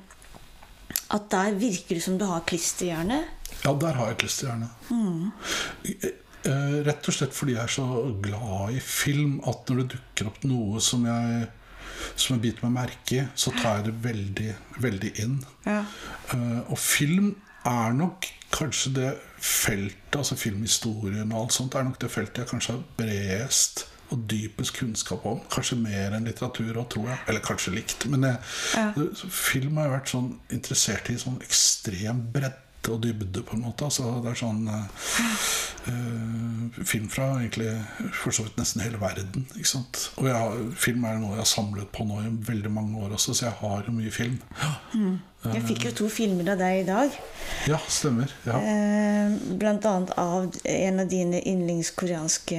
At der virker det som du har klisterhjerne. Ja, der har jeg klisterhjerne. Mm. Eh, Rett og slett fordi jeg er så glad i film at når det dukker opp noe som jeg som jeg biter meg merke i, så tar jeg det veldig, veldig inn. Ja. Eh, og film er nok kanskje det feltet, altså filmhistorien og alt sånt, er nok det feltet jeg kanskje har bredest og dypest kunnskap om. Kanskje mer enn litteratur òg, tror jeg. Eller kanskje likt. Men jeg, ja. film har jeg vært sånn interessert i sånn ekstrem bredde og dybde, på en måte. Altså, det er sånn eh, Film fra egentlig for så vidt nesten hele verden. Ikke sant? Og jeg, har- film er noe jeg har samlet på nå i veldig mange år også, så jeg har jo mye film. Jeg fikk jo to filmer av deg i dag. Ja, stemmer. Ja. Eh, blant annet av en av dine yndlingskoreanske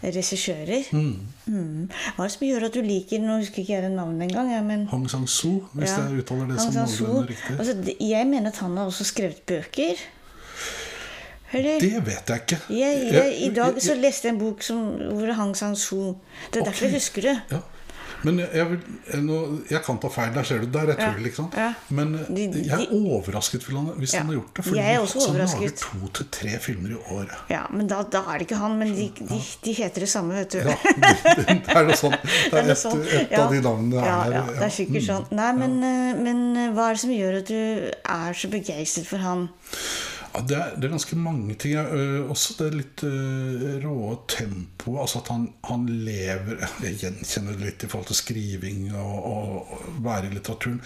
regissører. Mm. Hva er det som gjør at du liker Nå husker ikke jeg det navnet engang. Ja, men Hong Sang-soo, hvis Ja. jeg uttaler det Hong som noenlunde riktig. Altså, jeg mener at han har også skrevet bøker. Eller? Det vet jeg ikke. Jeg, jeg, I dag så leste jeg en bok som, hvor det hang San Suu. Det er derfor jeg husker det. Ja. Men jeg, vil, jeg, nå, jeg kan ta feil, der ser du. Der er Ja. tull, ikke sant? Men de- jeg er overrasket hvis han, hvis Ja. han har gjort det. For Jeg er også så han lager to til tre filmer i året. Ja, Men da, da er det ikke han. Men de, de, de heter det samme, vet du. Ja, det er noe sånt. Det er et, et av de navnene ja, er ja, det er sikkert sånn. Nei, men, eh, men eh, hva er det som gjør at du er så begeistret for han? Ja, det, er, det er ganske mange ting. Uh, også det litt uh, rå tempoet. Altså at han, han, lever Jeg gjenkjenner det litt i forhold til skriving og, og, og være i litteraturen.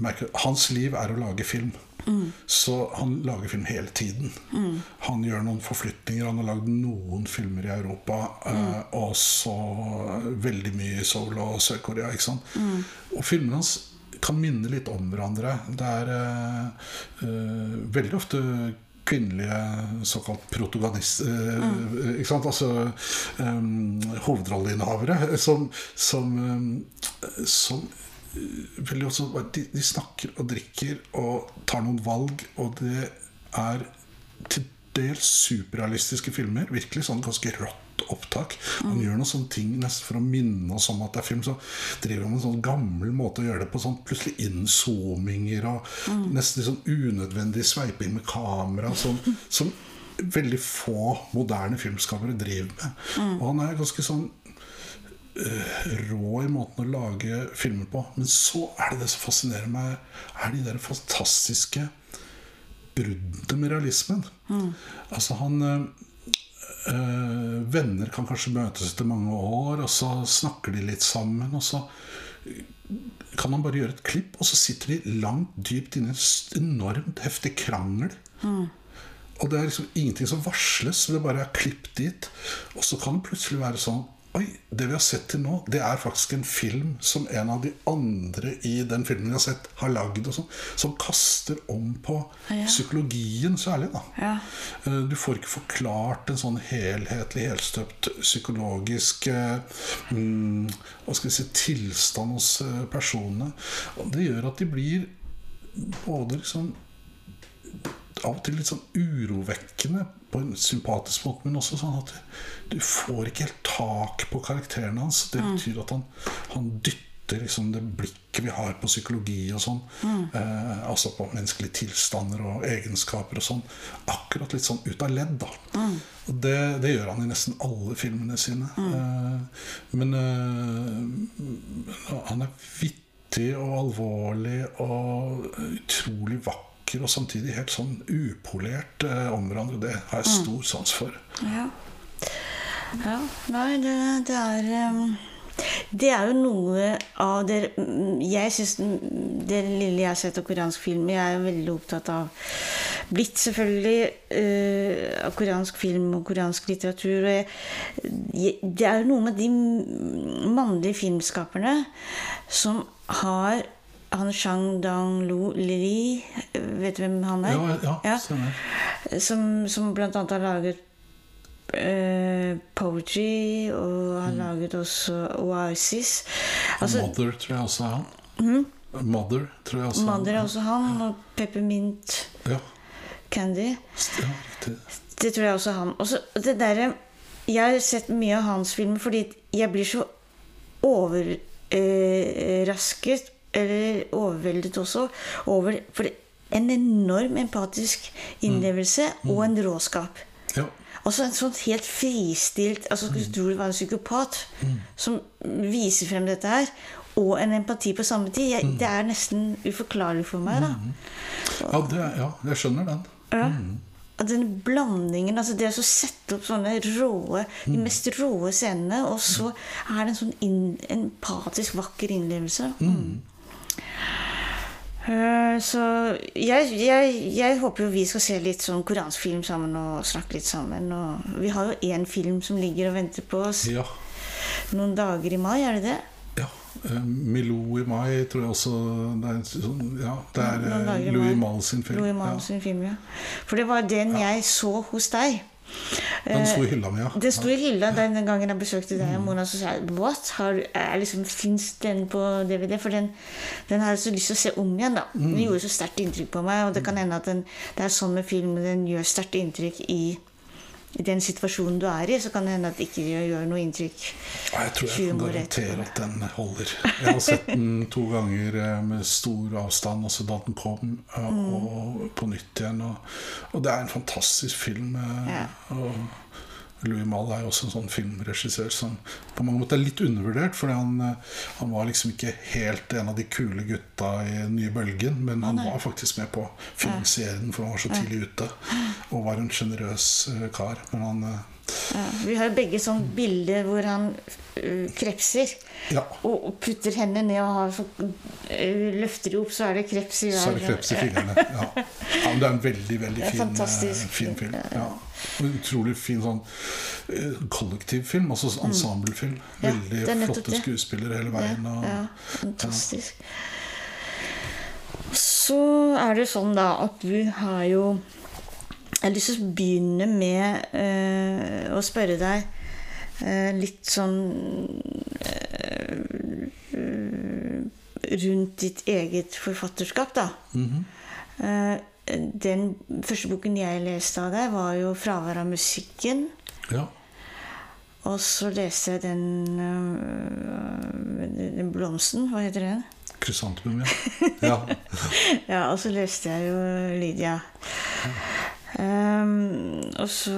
Merker, hans liv er å lage film. Mm. Så han lager film hele tiden. Mm. Han gjør noen forflytninger. Han har lagd noen filmer i Europa. Mm. Uh, og så veldig mye i Seoul og Sør-Korea. Og filmene hans kan minne litt om hverandre. Det er uh, veldig ofte kvinnelige såkalt protagonister mm. ikke sant? Altså um, hovedrolleinnehavere som, som, um, som også, de, de, snakker og drikker og tar noen valg, og det er til dels superrealistiske filmer. Virkelig sånn ganske rått opptak. Han mm. gjør noen sånne ting nesten for å minne oss om at det er film. Så driver han med en sånn gammel måte å gjøre det på. Sånn plutselig inzoominger og mm. nesten sånn unødvendig sveiping med kamera. Sånn, som veldig få moderne filmskapere driver med. Mm. Og han er ganske sånn uh, rå i måten å lage filmer på. Men så er det det som fascinerer meg, er de der fantastiske bruddene med realismen. Mm. Altså han uh, øh, venner kan kanskje møtes etter mange år, og så snakker de litt sammen. Og så kan man bare gjøre et klipp, og så sitter de langt dypt inne i en enormt heftig krangel. Mm. Og det er liksom ingenting som varsles, det bare er klipp dit. Og så kan det plutselig være sånn Oi, det vi har sett til nå, det er faktisk en film som en av de andre i den filmen vi har sett, har lagd. Sånn, som kaster om på ja. psykologien særlig. Da. Ja. Eh, du får ikke forklart en sånn helhetlig, helstøpt psykologisk mm, hva skal vi si, tilstand hos eh, personene. Og det gjør at de blir både liksom av og til litt sånn urovekkende på en sympatisk måte, men også sånn at du, du får ikke helt tak på karakteren hans. Det mm. betyr at han, han dytter liksom det blikket vi har på psykologi og sånn, mm. eh, altså på menneskelige tilstander og egenskaper og sånn, akkurat litt sånn ut av ledd. da mm. Og det, det, gjør han i nesten alle filmene sine. Mm. Eh, men eh, han er vittig og alvorlig og utrolig vakker vakker og samtidig helt sånn upolert eh, om hverandre. Det har jeg stor sans for. Ja. ja. Nei, det, det er um, Det er jo noe av det Jeg syns det lille jeg har sett av koreansk film Jeg er veldig opptatt av blitt selvfølgelig uh, av koreansk film og koreansk litteratur. Og jeg, det er jo noe med de mannlige filmskaperne som har han Shang Dang-Lu Li Vet du hvem han er? Ja, ja, ja. Som, som blant annet har laget uh, Poetry, og har mm. laget også Oasis. Altså, Mother tror jeg også er han. Mm? Mother tror jeg også Mother er også han, og Peppermint ja. Candy. Ja. Det tror jeg også er han. Også, det der, jeg har sett mye av hans filmer fordi jeg blir så overrasket eh, eller overveldet også over for en enorm empatisk innlevelse mm. og en råskap. Ja. Altså en sånn helt fristilt altså Skulle mm. tro det var en psykopat mm. som viser frem dette her. Og en empati på samme tid. Jeg, mm. Det er nesten uforklarlig for meg. da mm. ja, det, ja, jeg skjønner den. Ja. Mm. Den blandingen, altså det å sette opp sånne råe, de mest råe scenene, og så er det en sånn in, empatisk, vakker innlevelse. Mm. Eh, så jeg, jeg, jeg, håper jo vi skal se litt sånn koransk film sammen og snakke litt sammen. Og vi har jo én film som ligger og venter på oss ja. noen dager i mai, er det det? Ja. Uh, Milou i mai tror jeg også Det er, sånn, ja, det er uh, Louis Mahl sin film. Louis Malle sin film, ja. For det var den jeg så hos deg. Den sto i hylla mi, ja. Den sto i hylla den, den gangen jeg besøkte deg. Mm. Mona, så sa jeg What? Har, liksom, Fins den på DVD? For den, den har jeg så lyst til å se om igjen. da Den mm. gjorde så sterkt inntrykk på meg. Og det kan hende at den, det er sånn med film, den gjør sterkt inntrykk i i den situasjonen du er i, så kan det hende at det ikke gjør noe inntrykk. Jeg tror jeg kan garantere at den holder. Jeg har sett den to ganger eh, med stor avstand, også da den kom, og, mm. og på nytt igjen. Og, og det er en fantastisk film. Eh, ja. Og Louis Malle er jo også en sånn filmregissør som på mange måter er litt undervurdert. Fordi han, eh, han var liksom ikke helt en av de kule gutta i den nye bølgen. Men han var faktisk med på å finansiere den, for han var så tidlig ute. Og var en sjenerøs eh, kar. Men han eh, Ja, vi har jo begge sånn bilde hvor han krepser. Ja. Og, og putter hendene ned og har øh, løfter de opp, så er det kreps i hver Så er det kreps i fingrene. Ja. ja, men det er en veldig veldig fin, fin film. Ja. Utrolig fin sånn eh, kollektivfilm, altså ensemblefilm. Mm. Ja, Veldig er flotte det. skuespillere hele veien. Og, Ja, fantastisk. Så er det sånn da at du har jo Jeg har lyst til å begynne med eh, å spørre deg eh, litt sånn eh, rundt ditt eget forfatterskap, da. Mhm. Eh, den første boken jeg leste av deg, var jo 'Fravær av musikken'. ja. Og så leste jeg den, øh, den blomsten. Hva heter den? Krysantemum, ja. ja. Ja, og så leste jeg jo Lydia. Ehm, og så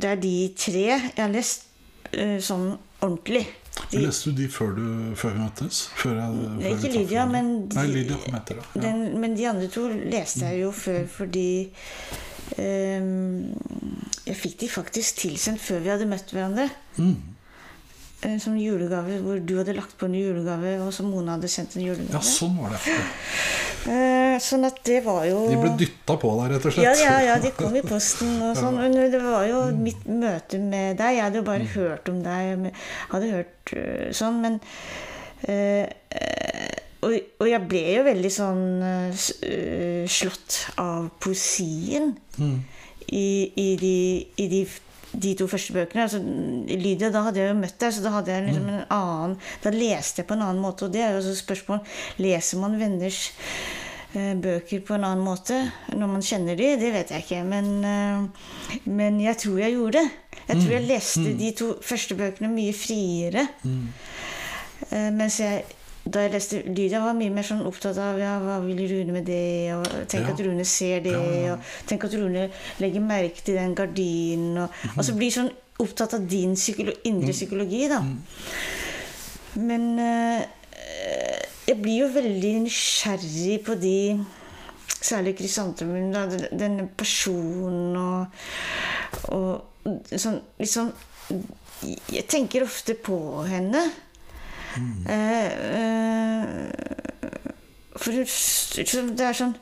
Det er de tre jeg har lest uh, sånn ordentlig. De, Leste du de før, du, før vi møttes? Før jeg, før vi ikke Lydia, men de- Nei, Lydia heter. Ja. den, men de andre to leste jeg jo før fordi um, Jeg fikk de faktisk tilsendt før vi hadde møtt hverandre. Mm. Eh, sånn julegave, hvor du hadde lagt på en julegave, og så Mona hadde sendt en julegave. ja, sånn var det. Eh, sånn at det var jo De ble dytta på deg, rett og slett. Ja, ja, ja, de kom i posten og sånn. Men det var jo mitt møte med deg. Jeg hadde jo bare hørt om deg. Hadde hørt øh, sånn, men og, og jeg ble jo veldig sånn slått av poesien Mm. i, i, de, i de, de to første bøkene. Altså, Lydia, da hadde jeg jo møtt deg, så da hadde jeg liksom en annen Da leste jeg på en annen måte. Og det er jo også spørsmål Leser man venners eh, bøker på en annen måte når man kjenner de? Det vet jeg ikke. Men, eh, men jeg tror jeg gjorde det. Jeg tror jeg leste de to første bøkene mye friere. Eh, mens jeg da jeg leste Lydia, var mye mer sånn opptatt av ja, hva vil Rune med det, og tenk Ja. at Rune ser det, Ja, og tenk at Rune legger merke til den gardinen, og altså blir sånn opptatt av din psykolo indre psykologi, da. Men eh, jeg blir jo veldig nysgjerrig på de Særlig krysantemum, Denne personen og, og sånn liksom Jeg tenker ofte på henne. Eh, eh, for det er sånn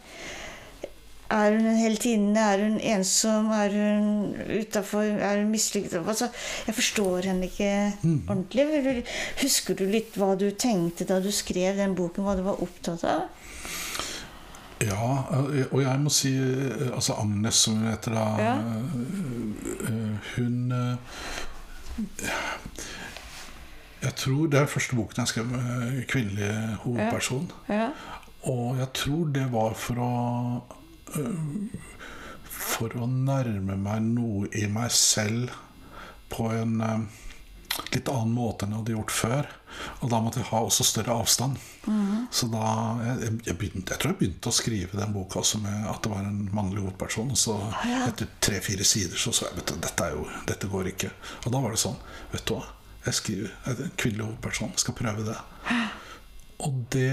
Er hun en heltinne? Er hun ensom? Er hun utafor? Er hun mislykket? Altså, jeg forstår henne ikke ordentlig. Husker du litt hva du tenkte da du skrev den boken? Hva du var opptatt av? Ja, eh, og jeg må si altså Agnes, som hun heter da Ja. Hun Jeg tror Det er første boken jeg skrev med kvinnelig hovedperson. Ja. Og jeg tror det var for å øh, For å nærme meg noe i meg selv på en øh, litt annen måte enn jeg hadde gjort før. Og da måtte jeg ha også større avstand. Så da jeg, jeg, begynte, jeg tror jeg begynte å skrive den boka også med at det var en mannlig hovedperson. Og så etter tre-fire sider så så jeg at dette, jo, dette går ikke. Og da var det sånn Vet du hva, jeg skriver er en kvinnelig hovedperson. Skal prøve det. Og det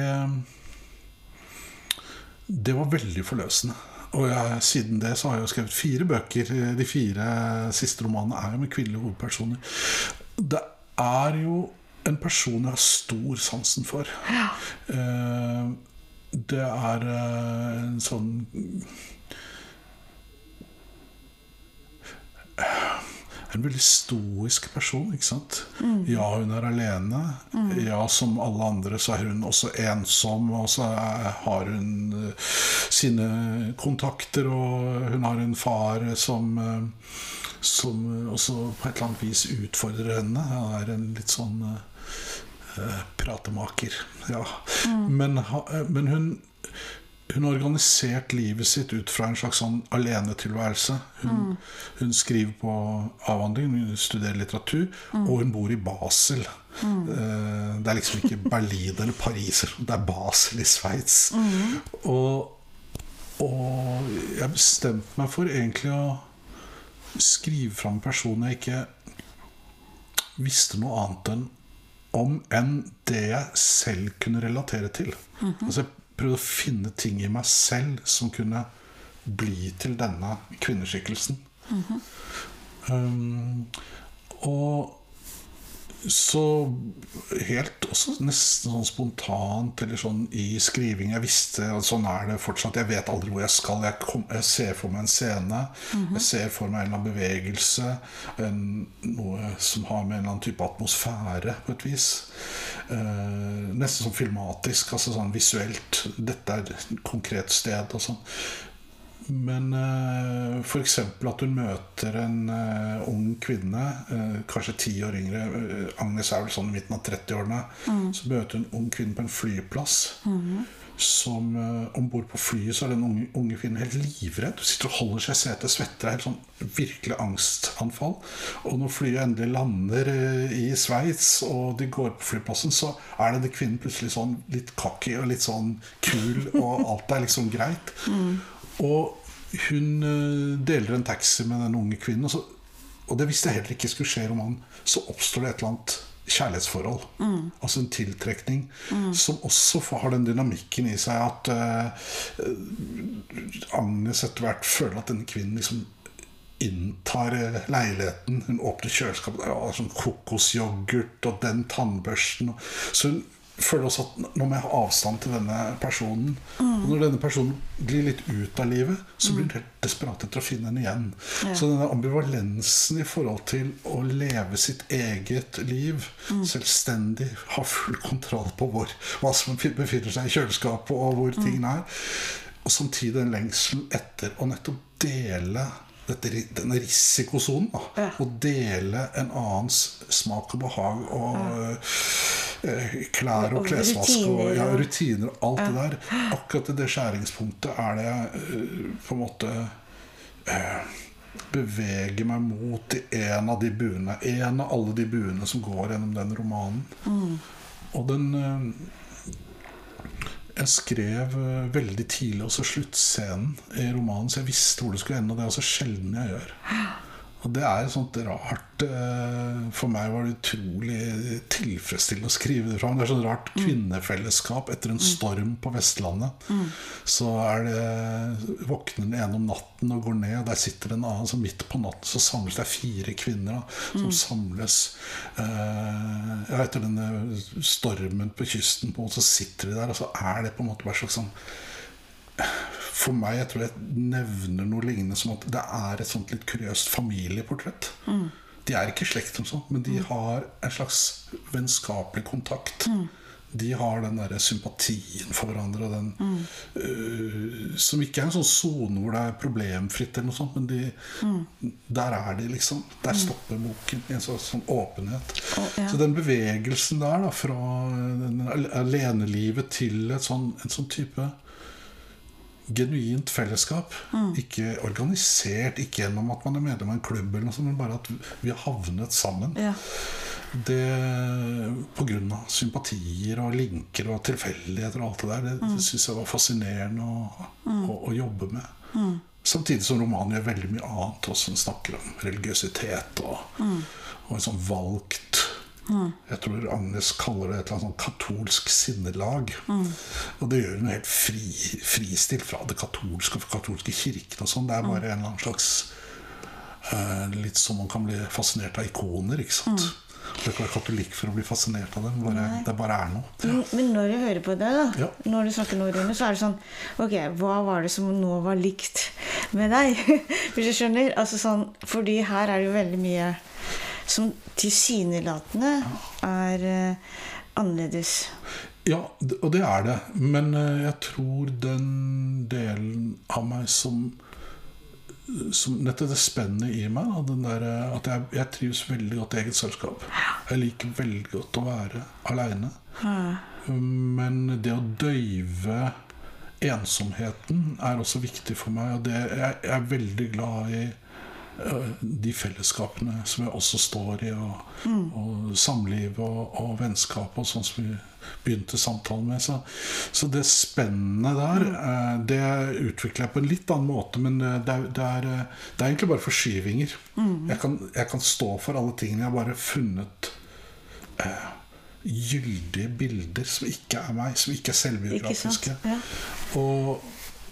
det var veldig forløsende. Og jeg, siden det så har jeg jo skrevet fire bøker. De fire siste romanene er jo med kvinnelige hovedpersoner. Det er jo en person jeg har stor sansen for. Ja. Det er eh, en sånn en veldig stoisk person. ikke sant? Ja, hun er alene. Ja, som alle andre så er hun også ensom. Og så er, har hun eh, sine kontakter, og hun har en far som eh, som også på et eller annet vis utfordrer henne. Han er en litt sånn uh, pratemaker. Ja. Men, eh, men hun hun har organisert livet sitt ut fra en slags sånn alenetilværelse. Hun, hun skriver på avhandling, hun studerer litteratur, og hun bor i Basel. Mm. Det er liksom ikke Berlin eller Paris, det er Basel i Sveits. Og, og jeg bestemte meg for egentlig å skrive fram en person jeg ikke visste noe annet enn om enn det jeg selv kunne relatere til. Altså Jeg prøvde å finne ting i meg selv som kunne bli til denne kvinneskikkelsen. um, og så helt også nesten sånn spontant eller sånn i skriving Jeg visste at sånn er det fortsatt. Jeg vet aldri hvor jeg skal. Jeg, kom, jeg ser for meg en scene. Jeg ser for meg en eller annen bevegelse. En, noe som har med en eller annen type atmosfære på et vis. Eh, nesten sånn filmatisk, altså sånn visuelt. Dette er et konkret sted og sånn. Men uh, f.eks. at hun møter en eh, ung kvinne, eh, kanskje ti år yngre Agnes er vel sånn i midten av 30-årene. Så møter hun en ung kvinne på en flyplass. Som uh, Om bord på flyet så er den unge, unge kvinnen helt livredd. Hun sitter og holder seg i setet, svetter. er Helt sånn virkelig angstanfall. Og når flyet endelig lander uh, i Sveits, og de går på flyplassen, så er denne kvinnen plutselig sånn litt cocky og litt sånn kul, og alt er liksom greit. Og hun uh, deler en taxi med den unge kvinnen. Og, så, og det visste jeg heller ikke skulle skje i romanen. Så oppstår det et eller annet kjærlighetsforhold. Altså en tiltrekning. Som også har den dynamikken i seg at uh, Agnes etter hvert føler at denne kvinnen liksom inntar eh, leiligheten. Hun åpner kjøleskapet, det er sånn kokosyoghurt og den tannbørsten. Så hun føler også at nå må jeg ha avstand til denne personen. Og når denne personen glir litt ut av livet, så blir hun helt desperat etter å finne henne igjen. Så denne ambivalensen i forhold til å leve sitt eget liv selvstendig, ha full kontroll på hvor, hva som befinner seg i kjøleskapet, og hvor tingene er, og samtidig en lengsel etter å nettopp dele dette, denne risikosonen. Ja. Å dele en annens smak og behag og eh, klær og Og klesvask og ja, og- rutiner og alt det der. Akkurat det skjæringspunktet er det jeg eh, på en måte eh, beveger meg mot i en av de buene. En av alle de buene som går gjennom den romanen. Og den eh, Jeg skrev eh, veldig tidlig også sluttscenen i romanen, så jeg visste hvor det skulle ende. Og det er altså sjelden jeg gjør. Og det er sånt rart eh, For meg var det utrolig tilfredsstillende å skrive det fram. Det er sånn rart kvinnefellesskap etter en storm på Vestlandet. Så er det våkner den ene om natten og går ned, og der sitter en annen. Så midt på natten så samles det fire kvinner da, som samles eh, etter denne stormen på kysten. På, og så sitter de der, og så er det på en måte bare sånn for meg, jeg tror jeg nevner noe lignende som at det er et sånt litt kuriøst familieportrett. De er ikke slekt, som sånn, men de har en slags vennskapelig kontakt. De har den der sympatien for hverandre. og Den, uh, som ikke er en sånn sone hvor det er problemfritt, eller noe sånt, men de, der er de, liksom. Der stopper boken i en sånn, sånn åpenhet. Oh, ja. Så den bevegelsen der, da, fra den alenelivet til et sånn, en sånn type genuint fellesskap. Ikke organisert, ikke gjennom at man er medlem av en klubb, eller noe sånt, men bare at vi har havnet sammen. Ja. Det av sympatier og linker og tilfeldigheter og alt det der. Det, mm. syns jeg var fascinerende å, å, å jobbe med. Samtidig som romanen gjør veldig mye annet også. Den snakker om religiøsitet og, og en sånn valgt Jeg tror Agnes kaller det et eller annet sånn katolsk sinnelag. Og det gjør hun helt fri, fristilt fra det katolske fra katolske kirken og sånn. Det er bare en eller annen slags eh, Litt som man kan bli fascinert av ikoner, ikke sant. Du kan være katolikk for å bli fascinert av dem. Bare, det bare er noe. Men, men når jeg hører på deg, da, Ja. når du snakker nå, Rune, så er det sånn Ok, hva var det som nå var likt med deg? Hvis du skjønner? Altså sånn, fordi her er det jo veldig mye som tilsynelatende er eh, annerledes. Ja, og det er det. Men eh, jeg tror den delen av meg som som nettopp det spennet i meg, der, eh, at jeg, jeg trives veldig godt i eget selskap. Jeg liker veldig godt å være aleine. Men det å døyve ensomheten er også viktig for meg. Og det, jeg, jeg er veldig glad i de fellesskapene som jeg også står i, og, Mm. og samliv og, og vennskap og sånn som vi begynte samtalen med. Så, så det spennet der, Mm. eh, det utvikler jeg på en litt annen måte, men eh, det er, det er, eh, det er egentlig bare forskyvinger. Mm. Jeg, kan, jeg kan stå for alle tingene. Jeg har bare funnet eh, gyldige bilder som ikke er meg, som ikke er Ikke selvbiografiske. Ja. Og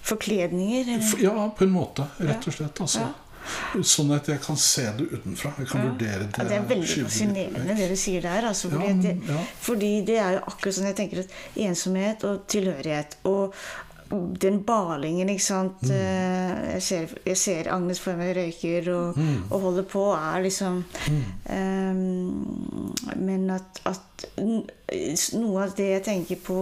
Forkledninger. eller? Ja, på en måte. Rett og slett. Altså. Ja. Sånn at jeg kan se det utenfra. Jeg kan vurdere det. Ja, det er veldig fascinerende det du sier der. Altså, fordi, Ja, det, ja. fordi det er jo akkurat sånn jeg tenker at ensomhet og tilhørighet og den balingen, ikke sant Mm. Eh, jeg, ser, jeg ser Agnes for meg røyker og, Mm. og holder på, er liksom ehm, Men at, at noe av det jeg tenker på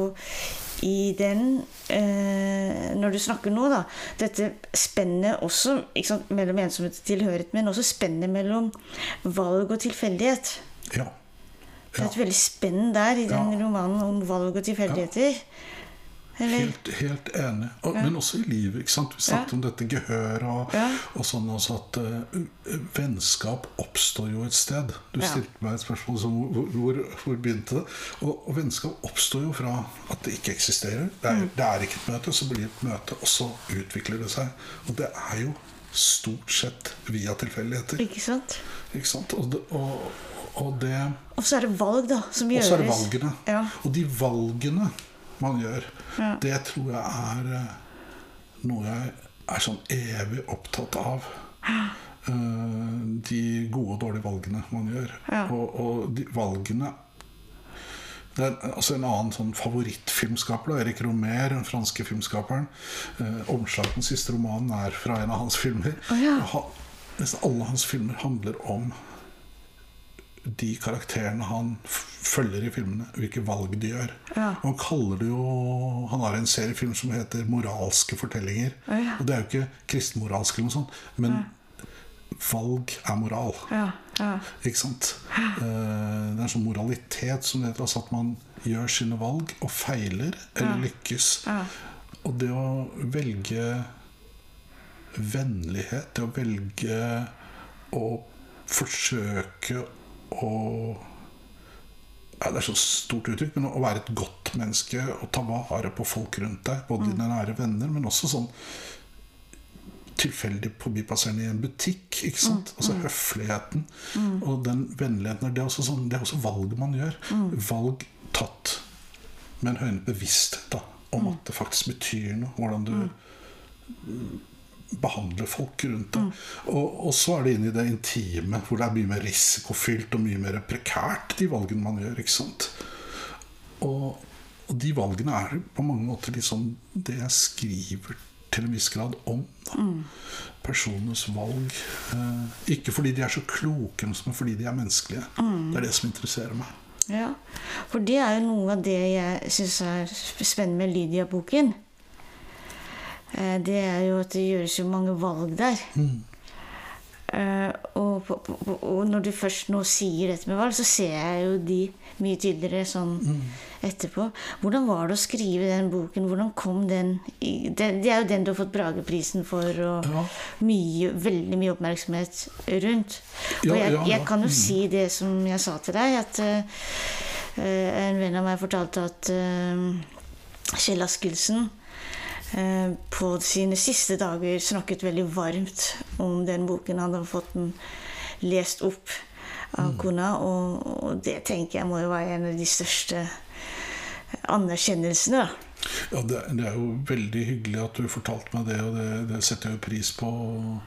i den eh, Når du snakker nå, da Dette spennet også ikke sant, mellom ensomhet og tilhørighet, men også spennet mellom valg og tilfeldighet. Ja. Det er et veldig spenn der i den Ja. romanen om valg og tilfeldigheter. Eller? Helt, helt enig. Og, Men også i livet. ikke sant? Vi snakket Ja. om dette gehøret og, Ja. og sånn også at uh, vennskap oppstår jo et sted. Du Ja. stilte meg et spørsmål som hvor, hvor, hvor begynte det? Og, og vennskap oppstår jo fra at det ikke eksisterer. Det er, Mm. det er ikke et møte, så blir det et møte, og så utvikler det seg. Og det er jo stort sett via tilfeldigheter. Ikke sant? Ikke sant? Og det, og, og det Og så er det valg, da, som Og så er det valgene. Ja. Og de valgene man gjør, Ja. det tror jeg er eh, noe jeg er sånn evig opptatt av. Eh, De gode og dårlige valgene man gjør. Ja. Og, og de valgene det er altså En annen sånn favorittfilmskaper, da, Erik Romer, den franske filmskaperen. Eh, 'Omslag' den siste romanen er fra en av hans filmer. Oh, ja. han, Nesten alle hans filmer handler om de karakterene han følger i filmene, hvilke valg de gjør. Ja. Og Han kaller det jo Han har en seriefilm som heter 'Moralske fortellinger'. Ja. Og det er jo ikke kristenmoralsk, eller noe sånt, men valg er moral. Ja, ja. Ikke sant? Eh, Det er en sånn moralitet som det heter, altså at man gjør sine valg og feiler eller lykkes. Ja. Og det å velge vennlighet, det å velge å forsøke å ja, Det er så stort uttrykk, men å være et godt menneske og ta vare på folk rundt deg, både dine nære venner, men også sånn tilfeldig forbipasserende i en butikk. ikke sant? Altså høfligheten og den vennligheten. Det er også, sånn, det er også valg man gjør. Valg tatt med en høynet bevissthet om at det faktisk betyr noe. Hvordan du behandler folk rundt deg. Og, og så er det inn i det intime, hvor det er mye mer risikofylt og mye mer prekært, de valgene man gjør. ikke sant? Og, og de valgene er på mange måter liksom det jeg skriver til en viss grad om. Da. Personenes valg. Eh, ikke fordi de er så kloke, men fordi de er menneskelige. Det er det som interesserer meg. Ja, for det er jo noe av det jeg syns er spennende med Lydia-boken. Eh, Det er jo at det gjøres jo mange valg der. Eh, Og, på- på- og når du først nå sier dette med valg, så ser jeg jo de mye tydeligere sånn etterpå. Hvordan var det å skrive den boken? Hvordan kom den i, det, det er jo den du har fått Brageprisen for, og Ja. mye, veldig mye oppmerksomhet rundt. Og jeg, jeg kan jo si det som jeg sa til deg, at eh, en venn av meg fortalte at uh, Kjell Askildsen på sine siste dager snakket veldig varmt om den boken. Han hadde fått den lest opp av Mm. kona, og, og det tenker jeg må jo være en av de største anerkjennelsene. da. Ja, det, det er jo veldig hyggelig at du fortalte meg det, og det, det setter jeg jo pris på. Og,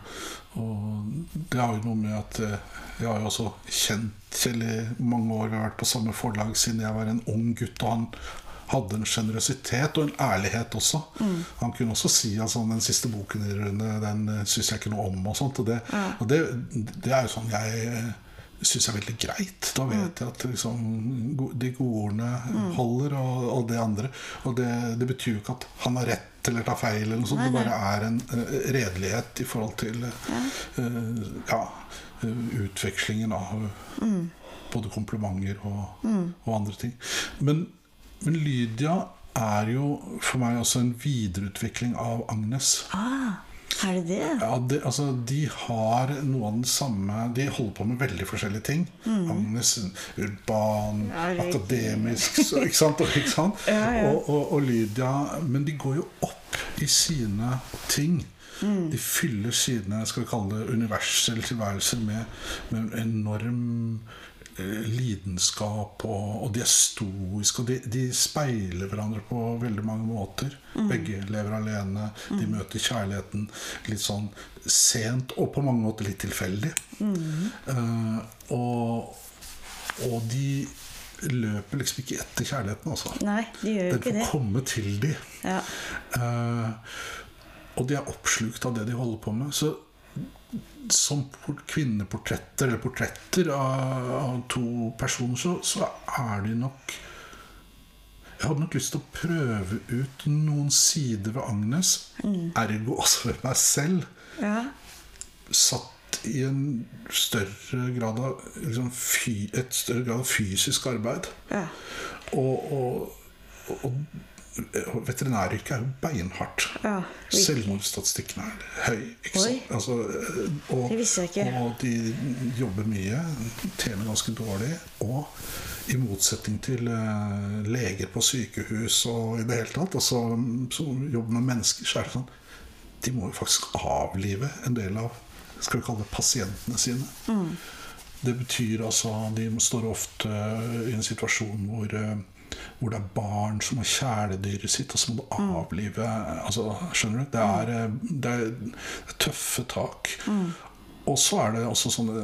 og det har jo noe med at eh, jeg har jo også kjent Kjell i mange år. Vi har vært på samme forlag siden jeg var en ung gutt. Og han hadde en sjenerøsitet og en ærlighet også. Han kunne også si at altså, den siste boken i Rune, den uh, syns jeg ikke noe om. Og sånt, og det, og det, det er jo sånn jeg eh, syns er veldig greit. Da vet jeg at liksom, de gode ordene holder, og, og det andre. Og det, det betyr jo ikke at han har rett eller tar feil, eller noe sånt. det bare er en uh, redelighet i forhold til uh, ja, eh, utvekslingen av både komplimenter og, og andre ting. Men, men Lydia er jo for meg også en videreutvikling av Agnes. Ah, Er det det? Ja, det, altså, de har noe av den samme De holder på med veldig forskjellige ting. Agnes urban, Ja, akademisk så, Ikke sant? Og, ikke sant? Ja, ja. Og, og, og Lydia Men de går jo opp i sine ting. De fyller sine skal vi kalle det universelle tilværelser med, med en enorm lidenskap, og, og de er stoiske, og de, de speiler hverandre på veldig mange måter. Begge lever alene, de møter kjærligheten litt sånn sent, og på mange måter litt tilfeldig. Uh, og, og de løper liksom ikke etter kjærligheten, altså. Nei, de gjør Den ikke får det. komme til de. Ja. Uh, og de er oppslukt av det de holder på med. Så som kvinneportretter, eller portretter av, av to personer, så, så er de nok Jeg hadde nok lyst til å prøve ut noen sider ved Agnes, ergo også ved meg selv, ja. satt i en større grad av liksom, fy, et større grad av fysisk arbeid. ja. Og, og, og veterinæryrket er jo beinhardt. ja. Selvmordsstatistikken er høy. Altså, og, Det visste jeg ikke. og de jobber mye, tjener ganske dårlig. Og i motsetning til uh, leger på sykehus og i det hele tatt, altså, som jobber med mennesker, så er det sånn De må jo faktisk avlive en del av skal vi kalle det pasientene sine. Mm. Det betyr altså De står ofte i en situasjon hvor, eh, hvor det er barn som har kjæledyret sitt, og så må du avlive altså, Skjønner du? Det er, eh, det er, er tøffe tak. Og så er det også sånne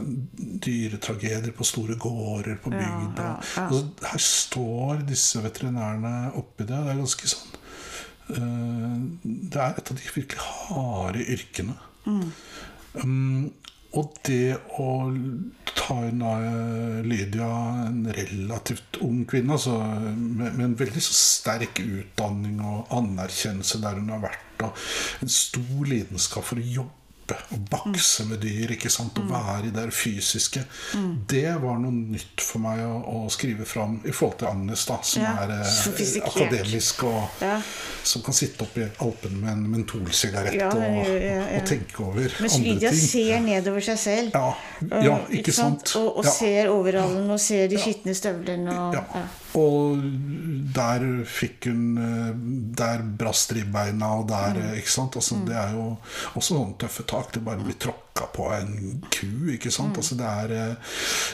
dyretragedier på store gårder på Ja, bygda. ja, ja. Altså, her står disse veterinærene oppi det. Det er ganske sånn uh, Det er et av de virkelig harde yrkene. Um, og det å ta inn eh, Lydia, en relativt ung kvinne, altså, med, med en veldig sterk utdanning og anerkjennelse der hun har vært, og en stor lidenskap for å jobbe og bakse med dyr, ikke sant, å være i det fysiske, det var noe nytt for meg å, å skrive fram i forhold til Agnes, da, som Ja, er eh, akademisk og Ja. som kan sitte oppe i Alpene med en mentolsigarett Ja, og, og tenke over Mens andre Lydia ting. ser nedover seg selv. Ja, ja, ikke sant? Og, og Ja. ser overhallen, og ser de skitne støvlene. Og, Ja. Og der fikk hun eh, Der brast ribbeina, og der Mm. eh, Ikke sant? Altså, Det er jo også sånne tøffe tak. Det bare blir tråkka på en ku, ikke sant? Mm. Altså, det er eh,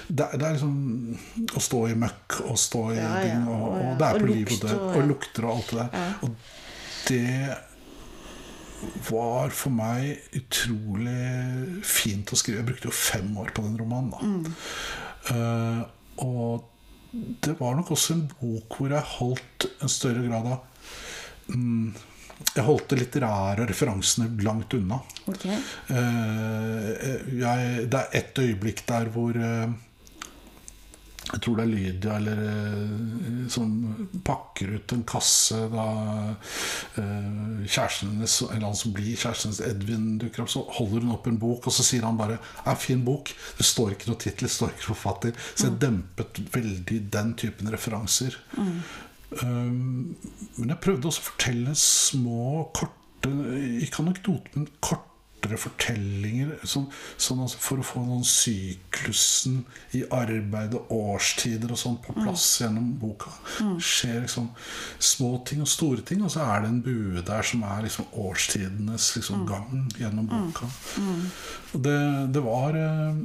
det, er- det er liksom å stå i møkk og stå i Ja, ja, og, og- og det er på liv og død. og- lukter og alt det der. Og det var for meg utrolig fint å skrive. Jeg brukte jo fem år på den romanen. da. Eh, og det var nok også en bok hvor jeg holdt en større grad av mm, Jeg holdt det litterære referansene langt unna. Okay. Eh, jeg, det er et øyeblikk der hvor eh, jeg tror det er Lydia eller, eh, som pakker ut en kasse da eh, kjæresten hennes, eller han som blir kjæresten hennes, Edvin, dukker opp. Så holder hun opp en bok, og så sier han bare 'Er fin bok'. Det står ikke noe tittel, det står ikke forfatter. Så jeg dempet veldig den typen referanser. Um, men jeg prøvde også å fortelle små, korte Ikke anekdoter, men kortere fortellinger. Sånn, sånn altså for å få noen syklusen i arbeid og årstider og sånn på plass gjennom boka. Det skjer liksom små ting og store ting, og så er det en bue der som er liksom årstidenes liksom gang gjennom boka. Og det, det var eh,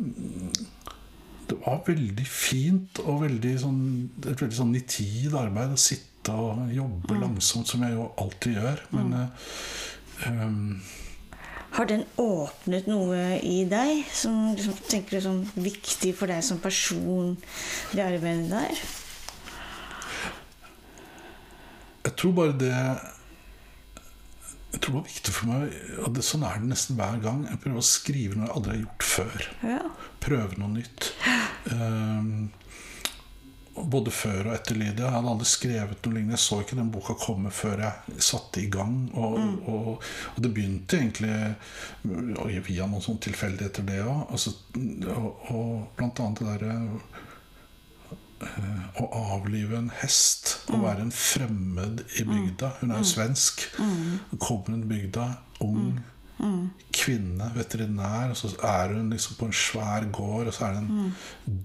det var veldig fint og veldig sånn, et veldig sånn nitid arbeid å sitte og jobbe langsomt, som jeg jo alltid gjør. Men eh, um, Har den åpnet noe i deg som liksom, tenker du sånn viktig for deg som person, det arbeidet der? jeg tror bare det Jeg tror det var viktig for meg Og det, sånn er det nesten hver gang. Jeg prøver å skrive noe jeg aldri har gjort før. Ja. Prøve noe nytt. Um, både før og etter Lydia. Jeg hadde aldri skrevet noe lignende. Jeg så ikke den boka komme før jeg satte i gang. Og, og, og det begynte egentlig og via noen sånne tilfeldigheter, det òg. Altså, og, og blant annet det derre eh, å avlive en hest. Å være en fremmed i bygda. Hun er jo svensk. Kommer til bygda, ung, Kvinne, veterinær, og så er hun liksom på en svær gård, og så er det en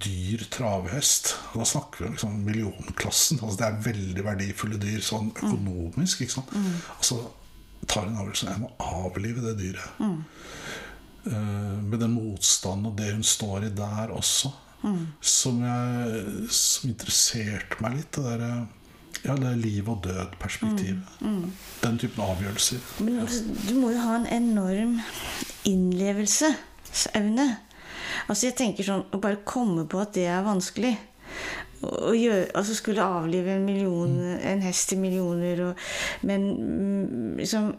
dyr travhest. Og da snakker vi om liksom millionklassen. Altså det er veldig verdifulle dyr sånn økonomisk. ikke sant? Og så tar hun avgjørelsen jeg må avlive det dyret. Uh, med den motstanden og det hun står i der også, som, jeg, som interesserte meg litt. Det derre ja, det er liv og død-perspektivet. Den typen avgjørelser. Men altså, du må jo ha en enorm innlevelsesevne. Altså jeg tenker sånn Å bare komme på at det er vanskelig å gjøre, altså skulle avlive en million, en hest til millioner og, Men mm, liksom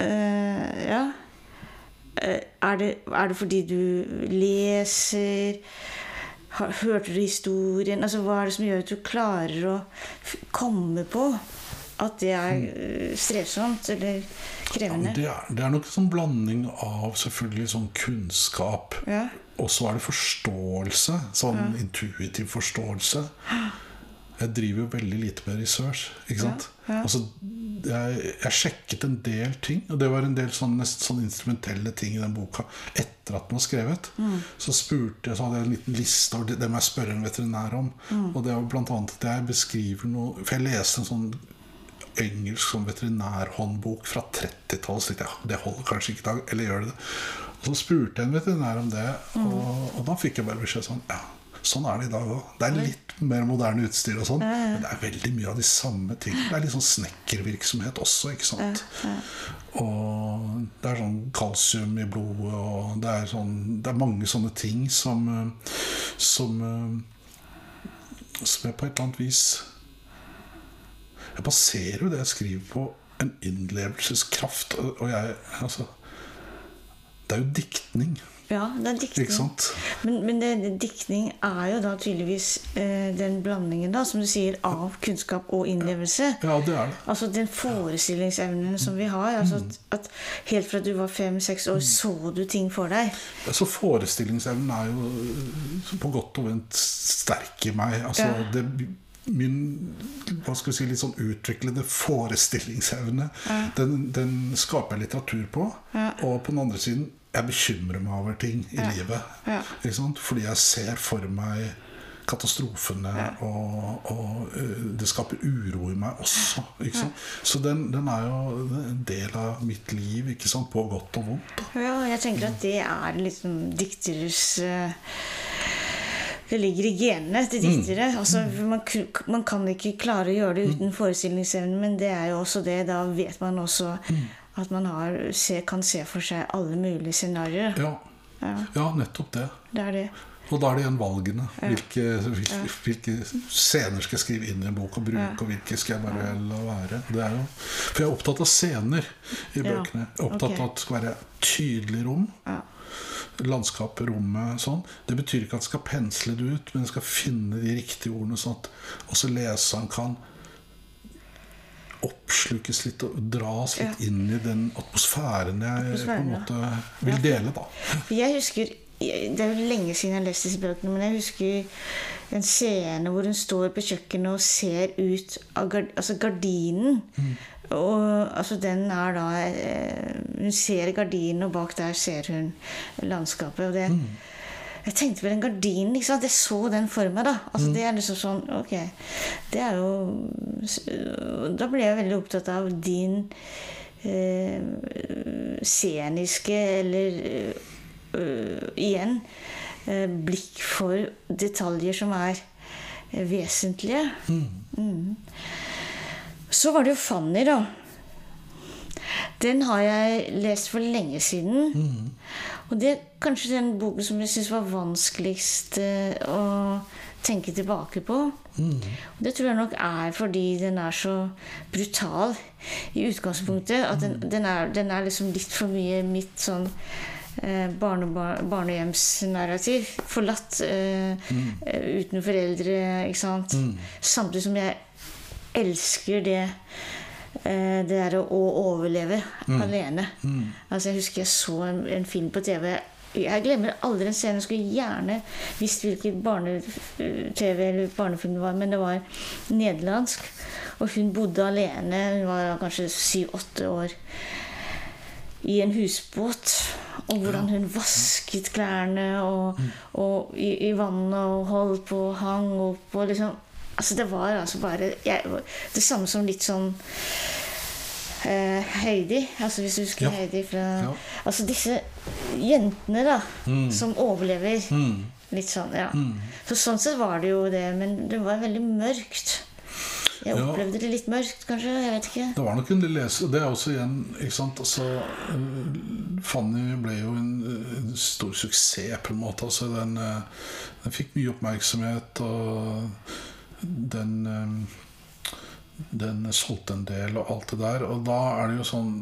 øh, Ja. Eh, Er det, er det fordi du leser? Hørte du historien? Altså Hva er det som gjør at du klarer å komme på at det er øh, strevsomt eller Ja, krevende? det, er, det er nok en sånn blanding av selvfølgelig sånn kunnskap Ja. Og så er det forståelse. Sånn intuitiv forståelse. Jeg driver jo veldig lite med research. Ikke sant? ja. Altså, jeg, jeg sjekket en del ting, og det var en del sånn, nesten sånn instrumentelle ting i den boka etter at den var skrevet. Så spurte jeg, så hadde jeg en liten liste over det, jeg spørre en veterinær om. Og det var blant annet at jeg beskriver noe For jeg leste en sånn engelsk sånn veterinærhåndbok fra 30-tallet. Så tenkte jeg det holder kanskje ikke i dag. Eller gjør det det? Og så spurte jeg en veterinær om det, og, og da fikk jeg bare beskjed sånn Ja, sånn er det i dag òg. Det er litt mer moderne utstyr og sånn, men det er veldig mye av de samme tingene. Det er litt sånn snekkervirksomhet også, ikke sant. Og det er sånn kalsium i blodet, og det er sånn Det er mange sånne ting som Som Som jeg på et eller annet vis Jeg baserer jo det jeg skriver på, en innlevelseskraft. Og og jeg Altså Det er jo diktning, Ja, det er diktning. Men, men det, diktning er jo da tydeligvis eh, den blandingen, da, som du sier, av kunnskap og innlevelse. Ja, det er det. Altså den forestillingsevnen som vi har. Altså at, at Helt fra du var fem-seks år, så du ting for deg. Så forestillingsevnen er jo øh, på godt og vondt sterk i meg. Altså, Ja. det, min hva skal vi si, litt sånn utviklede forestillingsevne, den, den skaper jeg litteratur på. Ja. Og på den andre siden jeg bekymrer meg over ting i livet. Ja. Sant? Fordi jeg ser for meg katastrofene, og, og øh, det skaper uro i meg også. Ikke sant? Så den, den er jo en del av mitt liv, ikke sant? på godt og vondt. Da. Ja, jeg tenker at det er liksom dikteres eh, Det ligger i genene til diktere. Altså, man, man kan ikke klare å gjøre det uten forestillingsevne, men det er jo også det. Da vet man også at man har, se, kan se for seg alle mulige scenarioer. Ja. Ja. ja, nettopp det. Det er det. Og da er det igjen valgene. Hvilke, hvilke, hvilke scener skal jeg skrive inn i en bok og bruke, og hvilke skal jeg bare la være. Det er jo, for jeg er opptatt av scener i bøkene. Jeg er opptatt okay. av at det skal være tydelig rom. Ja. Landskapet, rommet, sånn. Det betyr ikke at jeg skal pensle det ut, men jeg skal finne de riktige ordene, sånn at også leseren kan oppslukes litt og dras litt Ja. inn i den atmosfæren jeg på Atmosfæren, en ja. måte vil dele, da. Jeg husker Det er jo lenge siden jeg har lest disse bøkene, men jeg husker en scene hvor hun står på kjøkkenet og ser ut av gard, altså gardinen. Og altså den er da eh, Hun ser gardinen, og bak der ser hun landskapet. Og det, Jeg tenkte på den gardinen. ikke sant? Jeg så den for meg. da. Altså Det er liksom sånn Ok. Det er jo Da ble jeg veldig opptatt av din eh, sceniske eller øh, igjen eh, blikk for detaljer som er øh, vesentlige. Mm. Så var det jo Fanny, da. Den har jeg lest for lenge siden. Og det er kanskje den boken som jeg syns var vanskeligst øh, å tenke tilbake på. Og det tror jeg nok er fordi den er så brutal i utgangspunktet. At den, den, er, den er liksom litt for mye mitt sånn eh, barne, barnehjemsnarrativ. Forlatt eh, mm. uten foreldre, ikke sant. Samtidig som jeg elsker det eh, det der å overleve overleve alene. Altså Jeg husker jeg så en, en film på TV. Jeg glemmer aldri en scene. Jeg skulle gjerne visst hvilken barne-TV eller barnefilm det var, men det var nederlandsk. Og hun bodde alene. Hun var kanskje syv-åtte år. i en husbåt. Og hvordan hun vasket klærne og, og i, i vannet og holdt på og hang opp og liksom Altså, det var altså bare jeg, Det samme som litt sånn uh, Heidi. Altså hvis du husker Ja. Heidi fra Ja. Altså disse jentene, da, som overlever. Mm. Litt sånn, ja. Så sånn sett var det jo det, men det var veldig mørkt. Jeg Ja. opplevde det litt mørkt, kanskje. Jeg vet ikke. Det var nok en del lese Det er også igjen ikke sant? Altså, øh, Fanny ble jo en, en stor suksess, på en måte. Altså, den, øh, den fikk mye oppmerksomhet, og den øh, den solgte en del og alt det der. Og da er det jo sånn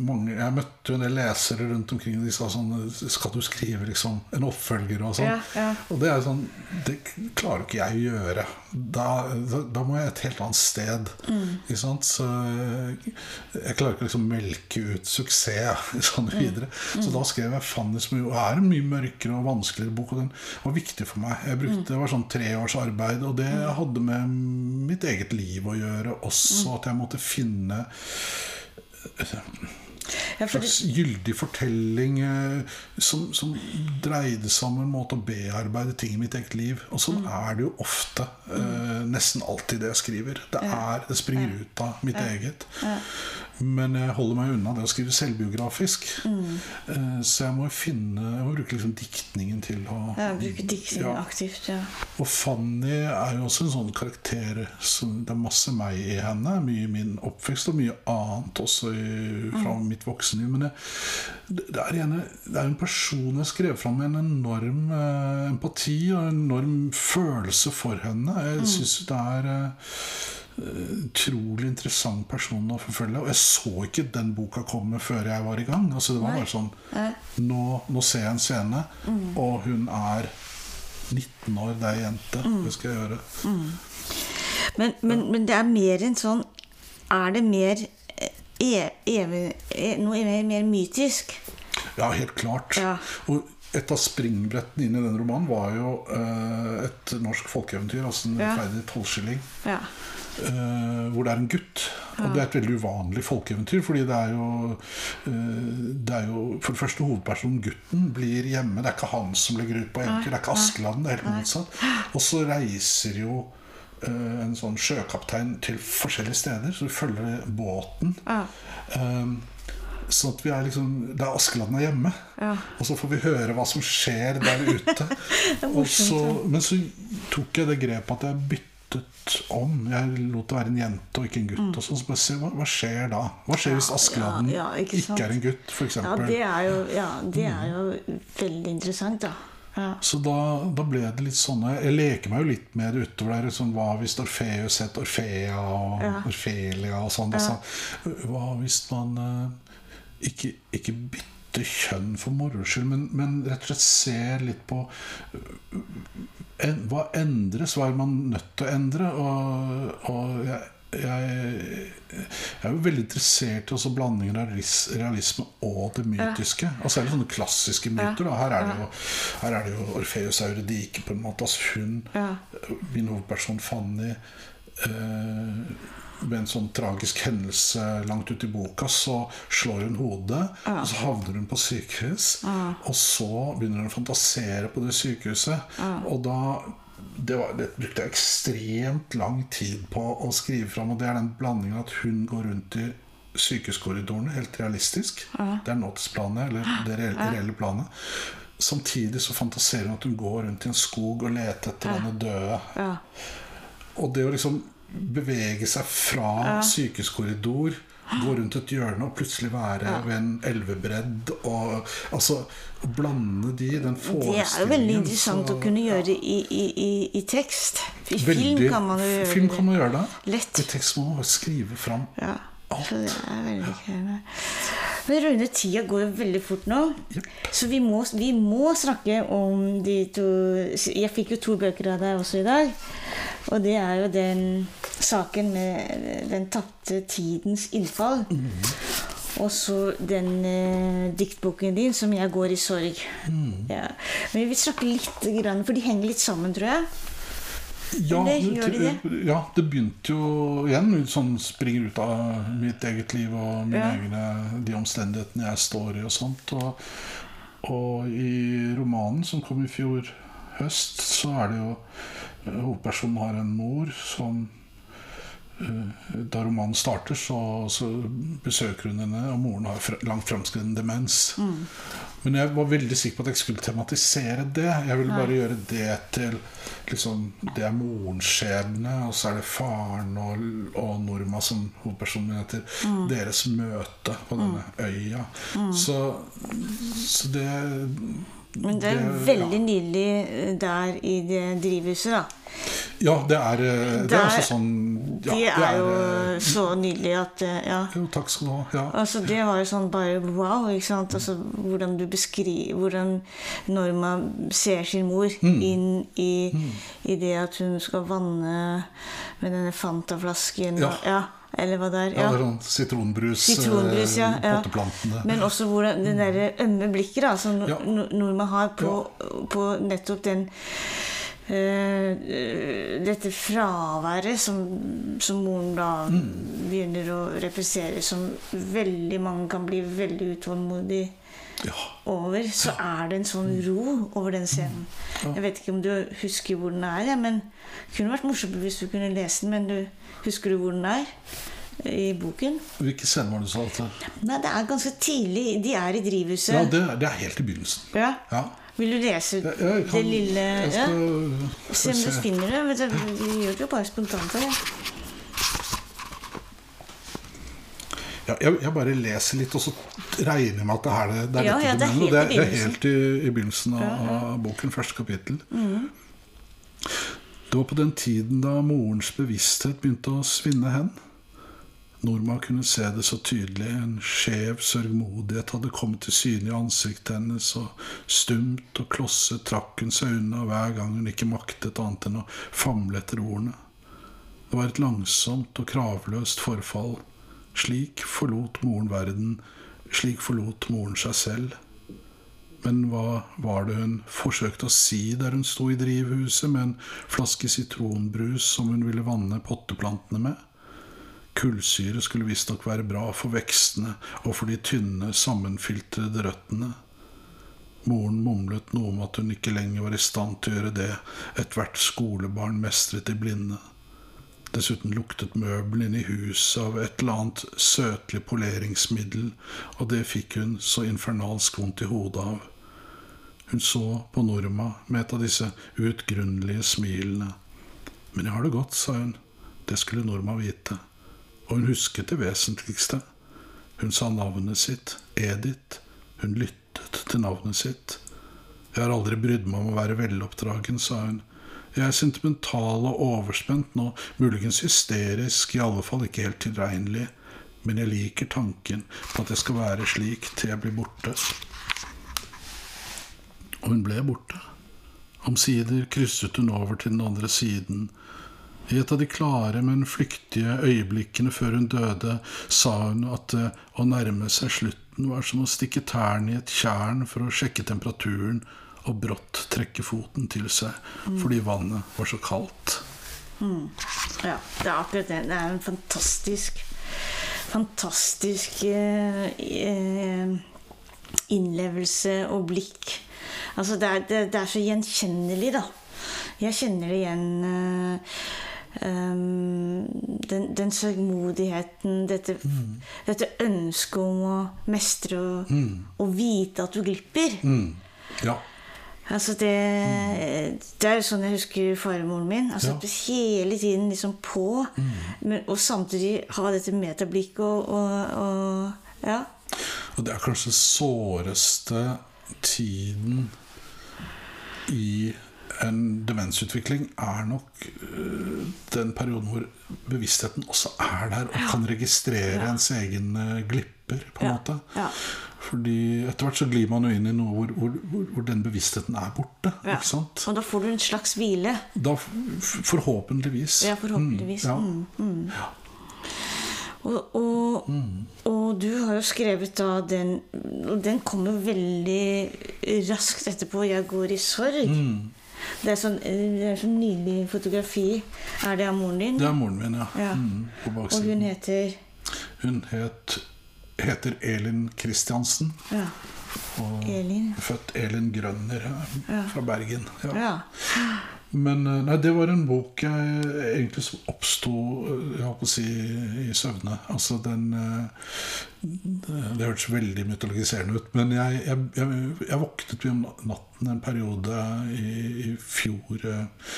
mange, Jeg møtte jo en del lesere rundt omkring. De sa sånn Skal du skrive liksom en oppfølger og sånn? Ja, ja. Og det er sånn Det klarer ikke jeg å gjøre. Da, da, da må jeg et helt annet sted. Ikke sant? Så jeg klarer ikke å liksom melke ut suksess sånn videre. Så da skrev jeg 'Fanny', som jo er en mye mørkere og vanskeligere bok. Og den var viktig for meg. Jeg brukte, Det var sånn tre års arbeid, og det hadde med mitt eget liv å gjøre også. At jeg måtte finne Ja, for slags gyldig fortelling eh, som, som dreide seg om en måte å bearbeide ting i mitt eget liv. Og sånn er det jo ofte. eh, nesten alltid det jeg skriver. Det, er, det springer ut av mitt eget. Men jeg holder meg unna det å skrive selvbiografisk. Mm. så jeg må finne Jeg må bruke liksom diktningen til å ja, bruke diktningen Ja. aktivt. Ja. og Fanny er jo også en sånn karakter som Det er masse meg i henne. Mye i min oppvekst og mye annet også i, fra mitt voksenliv. Men det, det, er en, det er en person jeg skrev fram med en enorm eh, empati og en enorm følelse for henne. Jeg syns det er eh, utrolig interessant person å forfølge. Og jeg så ikke den boka komme før jeg var i gang. Altså Det var Nei. bare sånn nå, nå ser jeg en scene, og hun er 19 år, det er jente. Det skal jeg gjøre. Men, men, men det er mer en sånn Er det mer eh, e, evig, e, noe mer, mer mytisk? Ja, helt klart. Ja. Og et av springbrettene inn i den romanen var jo uh, et norsk folkeeventyr, altså en Ja. rettferdig tolvskilling. Ja. Eh, hvor det er en gutt. Og det er et veldig uvanlig folkeeventyr. Fordi det er jo uh, Det er jo For det første, hovedpersonen, gutten, blir hjemme. Det er ikke han som legger ut på eventyr. Det er ikke Askeladden. Det er helt motsatt. Og så reiser jo uh, en sånn sjøkaptein til forskjellige steder. Så du følger båten. Ja. Um, så at vi er liksom Der Askeladden er hjemme. Ja. Og så får vi høre hva som skjer der ute. og så, men så tok jeg det grepet at jeg byttet om. Jeg lot det være en jente og ikke en gutt. Og så, så bare se, hva, hva skjer da? Hva skjer hvis Askeladden ja, ja, ikke ikke, er en gutt, f.eks.? ja, det er jo, ja, det er jo veldig interessant, da. Ja. Så da, da ble det litt sånn Jeg leker meg jo litt med det utover der. Sånn, hva hvis Orfeus het Orfea og Ja. Orfelia og sånn? Altså, hva hvis man eh, ikke, ikke bytter kjønn for moro skyld, men, men rett og slett ser litt på Hva endres? Hva er man nødt til å endre? Og, og jeg, jeg, jeg er jo veldig interessert i også blandingen av realisme og det mytiske. Og særlig sånne klassiske myter. Da. Her, er det jo, her er det jo Orfeus Auredike, på en måte. Altså hun, Ja. min hovedperson Fanny eh, ved en sånn tragisk hendelse langt ute i boka, så slår hun hodet, og så havner hun på sykehus. Og så begynner hun å fantasere på det sykehuset. Og da det, var, det brukte jeg ekstremt lang tid på å skrive fram. Og det er den blandingen at hun går rundt i sykehuskorridorene, helt realistisk. Det er nåtidsplanet, eller det reelle, planet. Samtidig så fantaserer hun at hun går rundt i en skog og leter etter denne døde. Ja. Og det å liksom bevege seg fra sykehuskorridor, gå rundt et hjørne og plutselig være ved en elvebredd og altså å blande de, den Det er jo veldig interessant så- å kunne gjøre i, i, i, i tekst. I film kan man jo gjøre film det. kan man gjøre det. Lett. I tekst må man bare skrive fram. Ja, så det er veldig krevende. Men Rune, tida går jo veldig fort nå. Så vi må, vi må snakke om de to Jeg fikk jo to bøker av deg også i dag. Og det er jo den saken med den tapte tidens innfall. Og så den eh, diktboken din som 'Jeg går i sorg'. Ja. Men vi vil snakke litt, grann, for de henger litt sammen, tror jeg. Ja, Eller gjør de det? ja, det begynte jo igjen sånn springer ut av mitt eget liv og mine Ja. egne, de omstendighetene jeg står i og sånt. Og, og i romanen som kom i fjor høst, så er det jo eh, Hovedpersonen har en mor som Da romanen starter, så, så besøker hun henne, og moren har langt framskreden demens. Men jeg var veldig sikker på at jeg skulle tematisere det. Jeg ville bare gjøre det til liksom, Det er morens skjebne, og så er det faren og, og Norma, som hovedpersonen heter, deres møte på denne øya. Så, så det Men det er Det- veldig nydelig eh, der i det drivhuset, da. Ja, det er, eh, det Der- er også sånn ja, de det er jo eh, så nydelige at Ja. Jo, takk skal du ha. Ja. Altså, det var jo sånn bare wow. ikke sant? Altså, hvordan du beskriver Hvordan Norma ser sin mor Mm. inn i, i det at hun skal vanne med denne Fanta-flasken. Ja. og- ja. Eller hva det er. Ja, Ja. det er sånn sitronbrus, Sitronbrus, ja. eh, ja. potteplantene. Men også hvordan det derre ømme blikket da, som Ja. nordmenn har på, på nettopp den eh, dette fraværet som, som moren da Mm. begynner å repressere, som veldig mange kan bli veldig utålmodig Ja. over, så er det en sånn ro over den scenen. Jeg vet ikke om du husker hvor den er, men det kunne vært morsomt hvis du kunne lese den, men du husker du hvor den er? I boken? Hvilke scener var det du sa? Nei, det er ganske tidlig. De er i drivhuset. ja, det, er- det er helt i begynnelsen. Ja. Ja. Vil du lese Jeg, jeg kan, det lille jeg ja? Se om du finner det. Vet du, Vi gjør det jo bare spontant her. Ja. Jeg, jeg bare leser litt, og så regner jeg med at det er, det, det er Ja, ja, det er helt i er, det er helt i, i begynnelsen av, Mm. av boken, første kapittel. Det var på den tiden da morens bevissthet begynte å svinne hen. Norma kunne se det så tydelig. En skjev sørgmodighet hadde kommet til syne i ansiktet hennes, og stumt og klosset trakk hun seg unna hver gang hun ikke maktet annet enn å famle etter ordene. Det var et langsomt og kravløst forfall. Slik forlot moren verden, slik forlot moren seg selv. Men hva var det hun forsøkte å si der hun sto i drivhuset med en flaske sitronbrus som hun ville vanne potteplantene med? Kullsyre skulle visstnok være bra for vekstene og for de tynne, sammenfiltrede røttene. Moren mumlet noe om at hun ikke lenger var i stand til å gjøre det ethvert skolebarn mestret i blinde. Dessuten luktet møblene i huset av et eller annet søtlig poleringsmiddel, og det fikk hun så infernalsk vondt i hodet av. Hun så på Norma med et av disse uutgrunnelige smilene. Men jeg har det godt, sa hun. Det skulle Norma vite. Og hun husket det vesentligste. Hun sa navnet sitt, Edith. Hun lyttet til navnet sitt. Jeg har aldri brydd meg om å være veloppdragen, sa hun. Jeg er sentimental og overspent nå, muligens hysterisk, i alle fall ikke helt tilregnelig, men jeg liker tanken på at jeg skal være slik til jeg blir borte. Og hun ble borte. Omsider krysset hun over til den andre siden. I et av de klare, men flyktige øyeblikkene før hun døde, sa hun at det å nærme seg slutten var som å stikke tærne i et tjern for å sjekke temperaturen og brått trekke foten til seg fordi vannet var så kaldt. ja, det er akkurat det. Det er en fantastisk Fantastisk eh, eh, innlevelse og blikk. Altså, det er, det, det er så gjenkjennelig, da. Jeg kjenner det igjen eh, um, den, den sørgmodigheten, dette, dette ønsket om å mestre og, og vite at du glipper. Mm. Ja. Altså det, det er jo sånn jeg husker farmoren min. Altså Ja. Hele tiden liksom på, men, og samtidig ha dette metablikket og, og, og Ja. Og det er kanskje såreste tiden i en demensutvikling er nok øh, den perioden hvor bevisstheten også er der og kan registrere ens egen øh, glipper, på en Ja. måte. Ja. Fordi etter hvert så glir man jo inn i noe hvor, hvor, hvor, den bevisstheten er borte. Ja. ikke sant? Og da får du en slags hvile. Da forhåpentligvis. Ja, forhåpentligvis. Mm, ja. Mm, mm. Og, og, og du har jo skrevet da den Og den kommer veldig raskt etterpå 'Jeg går i sorg'. Det er sånn, det er sånn nydelig fotografi. Er det av moren din? Det er moren min, ja. Ja. Mm, på Og hun heter Hun het, heter Elin Kristiansen. ja, Og Elin. født Elin Grønner fra Bergen. Ja. Men eh, nei, det var en bok jeg egentlig som oppsto eh, si, i søvne. Altså den eh, Det hørtes veldig mytologiserende ut, men jeg, jeg, jeg, våknet om natten en periode i, i fjor eh,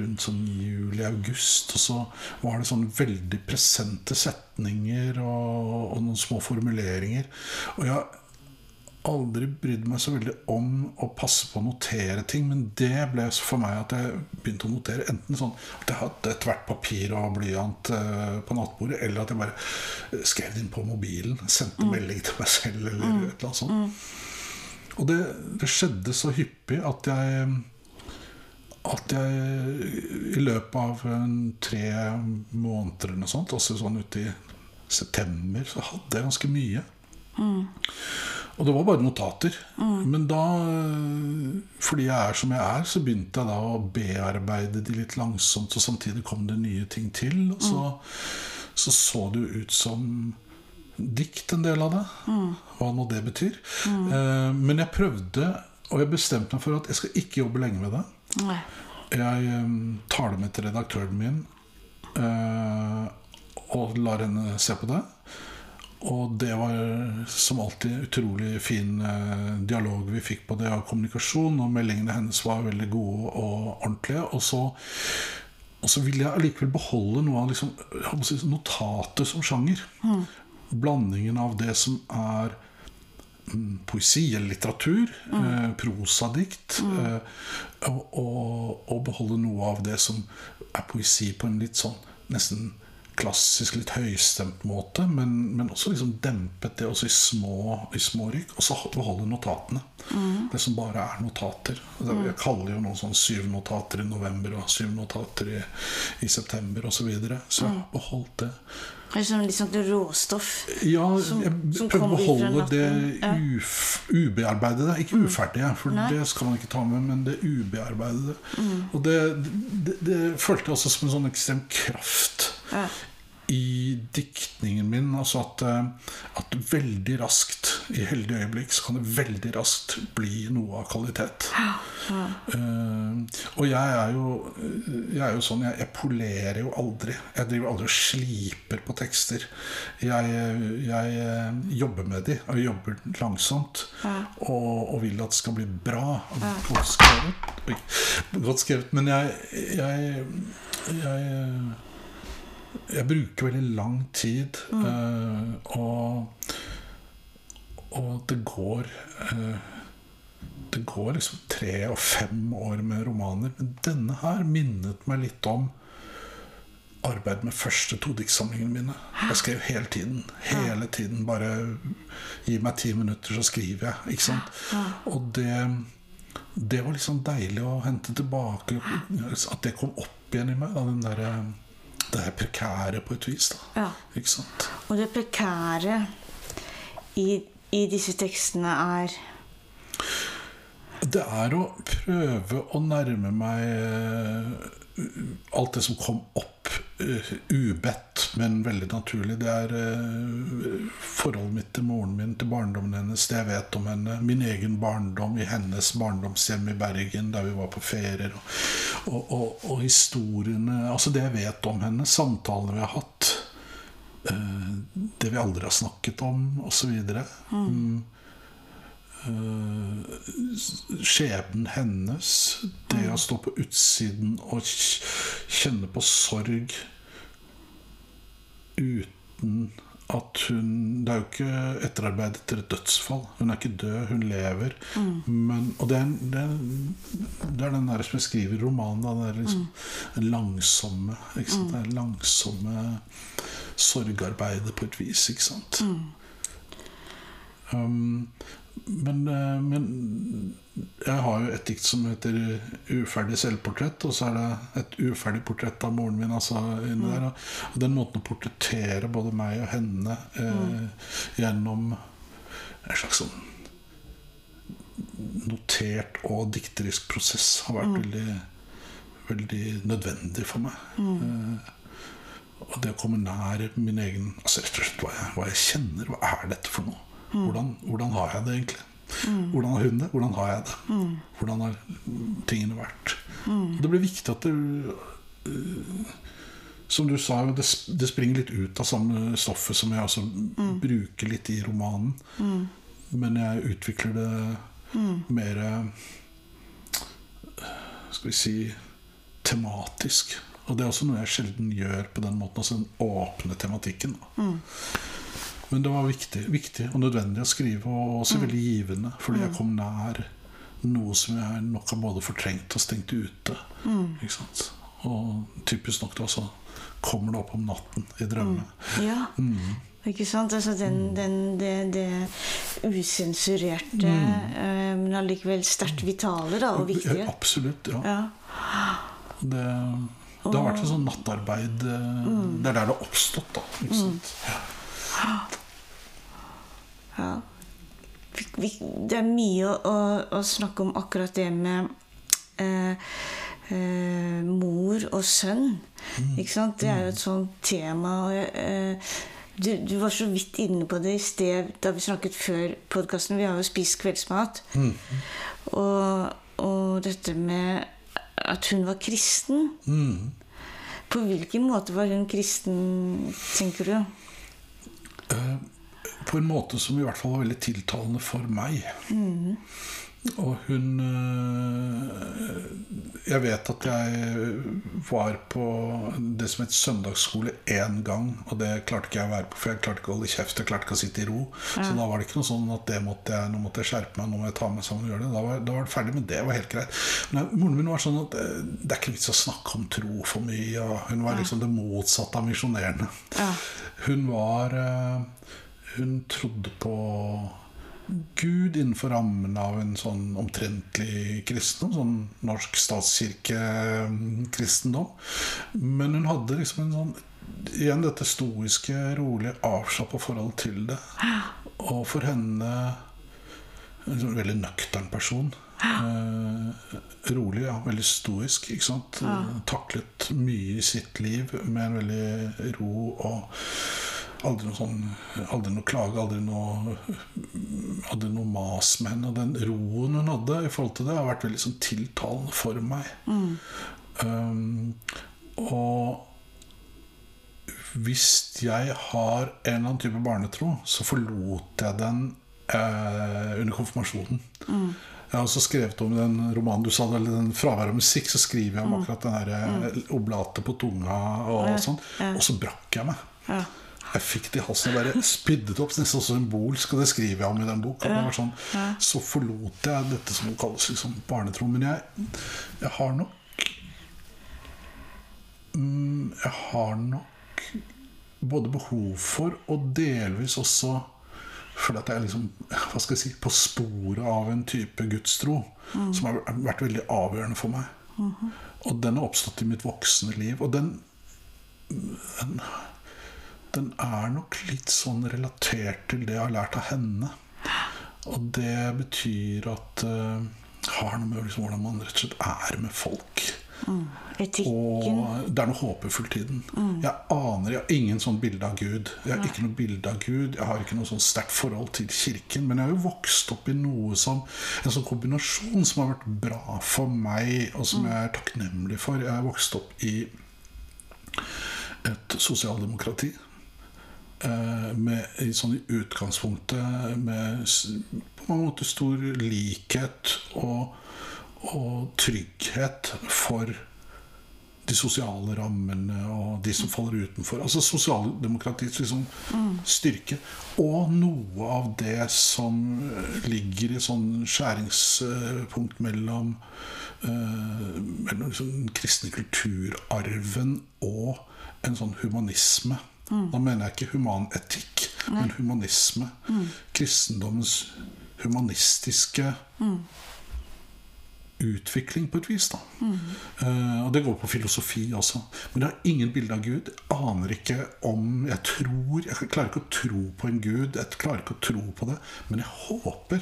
rundt sånn juli-august, og så var det sånn veldig presente setninger og, og noen små formuleringer. Og jeg aldri brydd meg så veldig om å passe på å notere ting, men det ble for meg at jeg begynte å notere enten sånn at jeg hadde tvert papir og blyant eh, på nattbordet, eller at jeg bare eh, skrev det inn på mobilen, sendte melding til meg selv, eller et eller annet sånt. Og det, det skjedde så hyppig at jeg at jeg i løpet av tre måneder eller noe sånt, også sånn ute i september, så hadde jeg ganske mye. Og det var bare notater. Men da, eh, fordi jeg er som jeg er, så begynte jeg da å bearbeide de litt langsomt, og samtidig kom det nye ting til. Og så så, så det jo ut som dikt, en del av det. Hva nå det betyr. Eh, Men jeg prøvde, og jeg bestemte meg for at jeg skal ikke jobbe lenge med det. Nei. Jeg eh, tar det med til redaktøren min eh, og lar henne se på det. Og det var som alltid utrolig fin eh, dialog vi fikk på det av kommunikasjon. Og meldingene hennes var veldig gode og ordentlige. Og så, og så ville jeg allikevel beholde noe av liksom, notatet som sjanger. Blandingen av det som er mm, poesi eller litteratur, eh, prosadikt, eh, og, og, og beholde noe av det som er poesi på en litt sånn nesten klassisk, litt høystemt måte, men, men også liksom dempet det også i små, i små rykk. Og så beholde notatene. Det som bare er notater. Det- Jeg kaller jo noen sånn syv notater i november og syv notater i, i september osv. Så, videre. så jeg har beholdt det. Som er litt sånn råstoff. Ja, Som- jeg prøver å beholde det. Ja. Mm. ubearbeidede. Ikke uferdige, for Nei. det skal man ikke ta med, men det ubearbeidede. Mm. Og det, det, det følte jeg også som en sånn ekstrem kraft Ja. i diktningen min. Altså at, eh, at veldig raskt, i heldige øyeblikk, så kan det veldig raskt bli noe av kvalitet. Eh, og jeg er jo, jeg er jo sånn jeg, jeg polerer jo aldri. Jeg driver aldri og sliper på tekster. Jeg, jeg eh, jobber med de, og jobber langsomt. Og, og vil at det skal bli bra. Godt skrevet. Godt skrevet. Men jeg, jeg, jeg bruker veldig lang tid, eh, og, og det går eh, Det går liksom tre og fem år med romaner. Men denne her minnet meg litt om arbeid med første to diktsamlingene mine. Jeg skrev hele tiden. Hele tiden. Bare gi meg ti minutter, så skriver jeg. Ikke sant? Og det, det var liksom deilig å hente tilbake. At det kom opp igjen i meg. Da, den der, det er prekære på et vis. Da. Ja. Ikke sant? Og det prekære i, i disse tekstene er Det er å prøve å nærme meg alt det som kom opp eh, ubedt, men veldig naturlig. Det er eh, forholdet mitt til moren min, til barndommen hennes, det jeg vet om henne. Min egen barndom i hennes barndomshjem i Bergen, der vi var på ferier. Og, og, og, og historiene Altså det jeg vet om henne, samtalene vi har hatt. eh, det vi aldri har snakket om, osv. Mm. Eh, skjebnen hennes, det å stå på utsiden og kjenne på sorg uten at hun Det er jo ikke etterarbeid etter et dødsfall. Hun er ikke død, hun lever. Men, og det er, det, er, det er den der som jeg skriver i romanen. da, Den der liksom, langsomme ikke sant? Det er langsomme sorgarbeidet på et vis. Ikke sant? Um, men, eh, men jeg har jo et dikt som heter 'Uferdig selvportrett', og så er det et uferdig portrett av moren min. Altså, inni der, og den måten å portrettere både meg og henne eh, gjennom en slags sånn notert og dikterisk prosess har vært veldig, veldig nødvendig for meg. Eh, og det å komme nær min egen altså rett og slett hva jeg, hva jeg kjenner. Hva er dette for noe? Hvordan, hvordan har jeg det egentlig? Hvordan har hun det? Hvordan har jeg det? Hvordan har tingene vært? Og det blir viktig at det øh, Som du sa, det, det springer litt ut av samme stoffet som jeg også bruker litt i romanen. Men jeg utvikler det mer Skal vi si tematisk. Og det er også noe jeg sjelden gjør på den måten. Altså den åpne tematikken. Da. Men det var viktig, viktig og nødvendig å skrive, og også veldig givende. Fordi jeg kom nær noe som jeg nok har både fortrengt og stengt ute. Ikke sant? Og typisk nok da så kommer det opp om natten i drømmene. Ja. Ikke sant? Altså den, den, det, det usensurerte, mm. men allikevel sterkt vitale da, og Ja, viktige. absolutt. ja. Ja. Det, det har vært et sånn nattarbeid Mm. Det er der det har oppstått, da. Ikke sant? Ja. ja. Vi, vi, det er mye å, å, snakke om akkurat det med eh, eh, mor og sønn. Ikke sant? Det er jo et sånt tema. Og jeg, eh, du, du var så vidt inne på det i sted da vi snakket før podkasten. Vi har jo spist kveldsmat. Og, og dette med at hun var kristen. Mm. På hvilken måte var hun kristen, tenker du? Eh, på en måte som i hvert fall var veldig tiltalende for meg. Og hun eh, Jeg vet at jeg var på det som het søndagsskole én gang, og det klarte ikke jeg å være på, for jeg klarte ikke å holde kjeft, jeg klarte ikke å sitte i ro. Så da var det ikke noe sånn at det måtte jeg, nå måtte jeg skjerpe meg, nå må jeg ta meg sammen og gjøre det. Da var, da var det ferdig med det, var helt greit. Men moren min var sånn at eh, det er ikke vits å snakke om tro for mye, hun var liksom det motsatte av misjonerende. Ja. Hun var eh, Hun trodde på Gud innenfor rammen av en sånn omtrentlig kristendom. Sånn norsk statskirkekristendom. Men hun hadde liksom en sånn Igjen dette stoiske, rolige, avslappa forhold til det. Og for henne en sånn veldig nøktern person. Eh, rolig, ja. Veldig stoisk. ikke sant? Taklet mye i sitt liv med en veldig ro og aldri noe sånn Aldri noe klage, aldri noe Aldri noe mas med henne. Og den roen hun hadde i forhold til det, har vært veldig sånn tiltalende for meg. Um, og hvis jeg har en eller annen type barnetro, så forlot jeg den eh, under konfirmasjonen. Jeg har også skrevet om den romanen du sa, eller den fravær av musikk, så skriver jeg om akkurat den der eh, oblatet på tunga og, sånn. Og så brakk jeg meg. Ja. Jeg fikk det i halsen og bare spydde det opp, nesten symbolsk, og det skriver jeg om i den boka. Sånn, så forlot jeg dette som kalles liksom barnetro. Men jeg, jeg har nok mm, Jeg har nok både behov for, og delvis også fordi at jeg er liksom, hva skal jeg si, på sporet av en type gudstro som har vært veldig avgjørende for meg. Og den har oppstått i mitt voksne liv. Og den, den den er nok litt sånn relatert til det jeg har lært av henne. Og det betyr at uh, har noe med liksom, hvordan man rett og slett er med folk. Etikken. Og det er noe håpefullt i den. Jeg aner, jeg har ingen sånn bilde av Gud. Jeg har ikke noe bilde av Gud Jeg har ikke noe sånn sterkt forhold til kirken. Men jeg har jo vokst opp i noe som en sånn kombinasjon som har vært bra for meg, og som jeg er takknemlig for. Jeg har vokst opp i et sosialdemokrati. Eh, Med, sånn i utgangspunktet med på mange måter stor likhet og, og trygghet for de sosiale rammene og de som faller utenfor. Altså sosialdemokratiets liksom, styrke. Og noe av det som ligger i sånn skjæringspunkt mellom, eh, mellom liksom, den kristne kulturarven og en sånn humanisme. Da mener jeg ikke humanetikk, men humanisme. Kristendommens humanistiske utvikling på et vis. da Uh, Og det går på filosofi også. Men jeg har ingen bilde av Gud. Jeg aner ikke om Jeg tror Jeg klarer ikke å tro på en Gud. Jeg klarer ikke å tro på det. Men jeg håper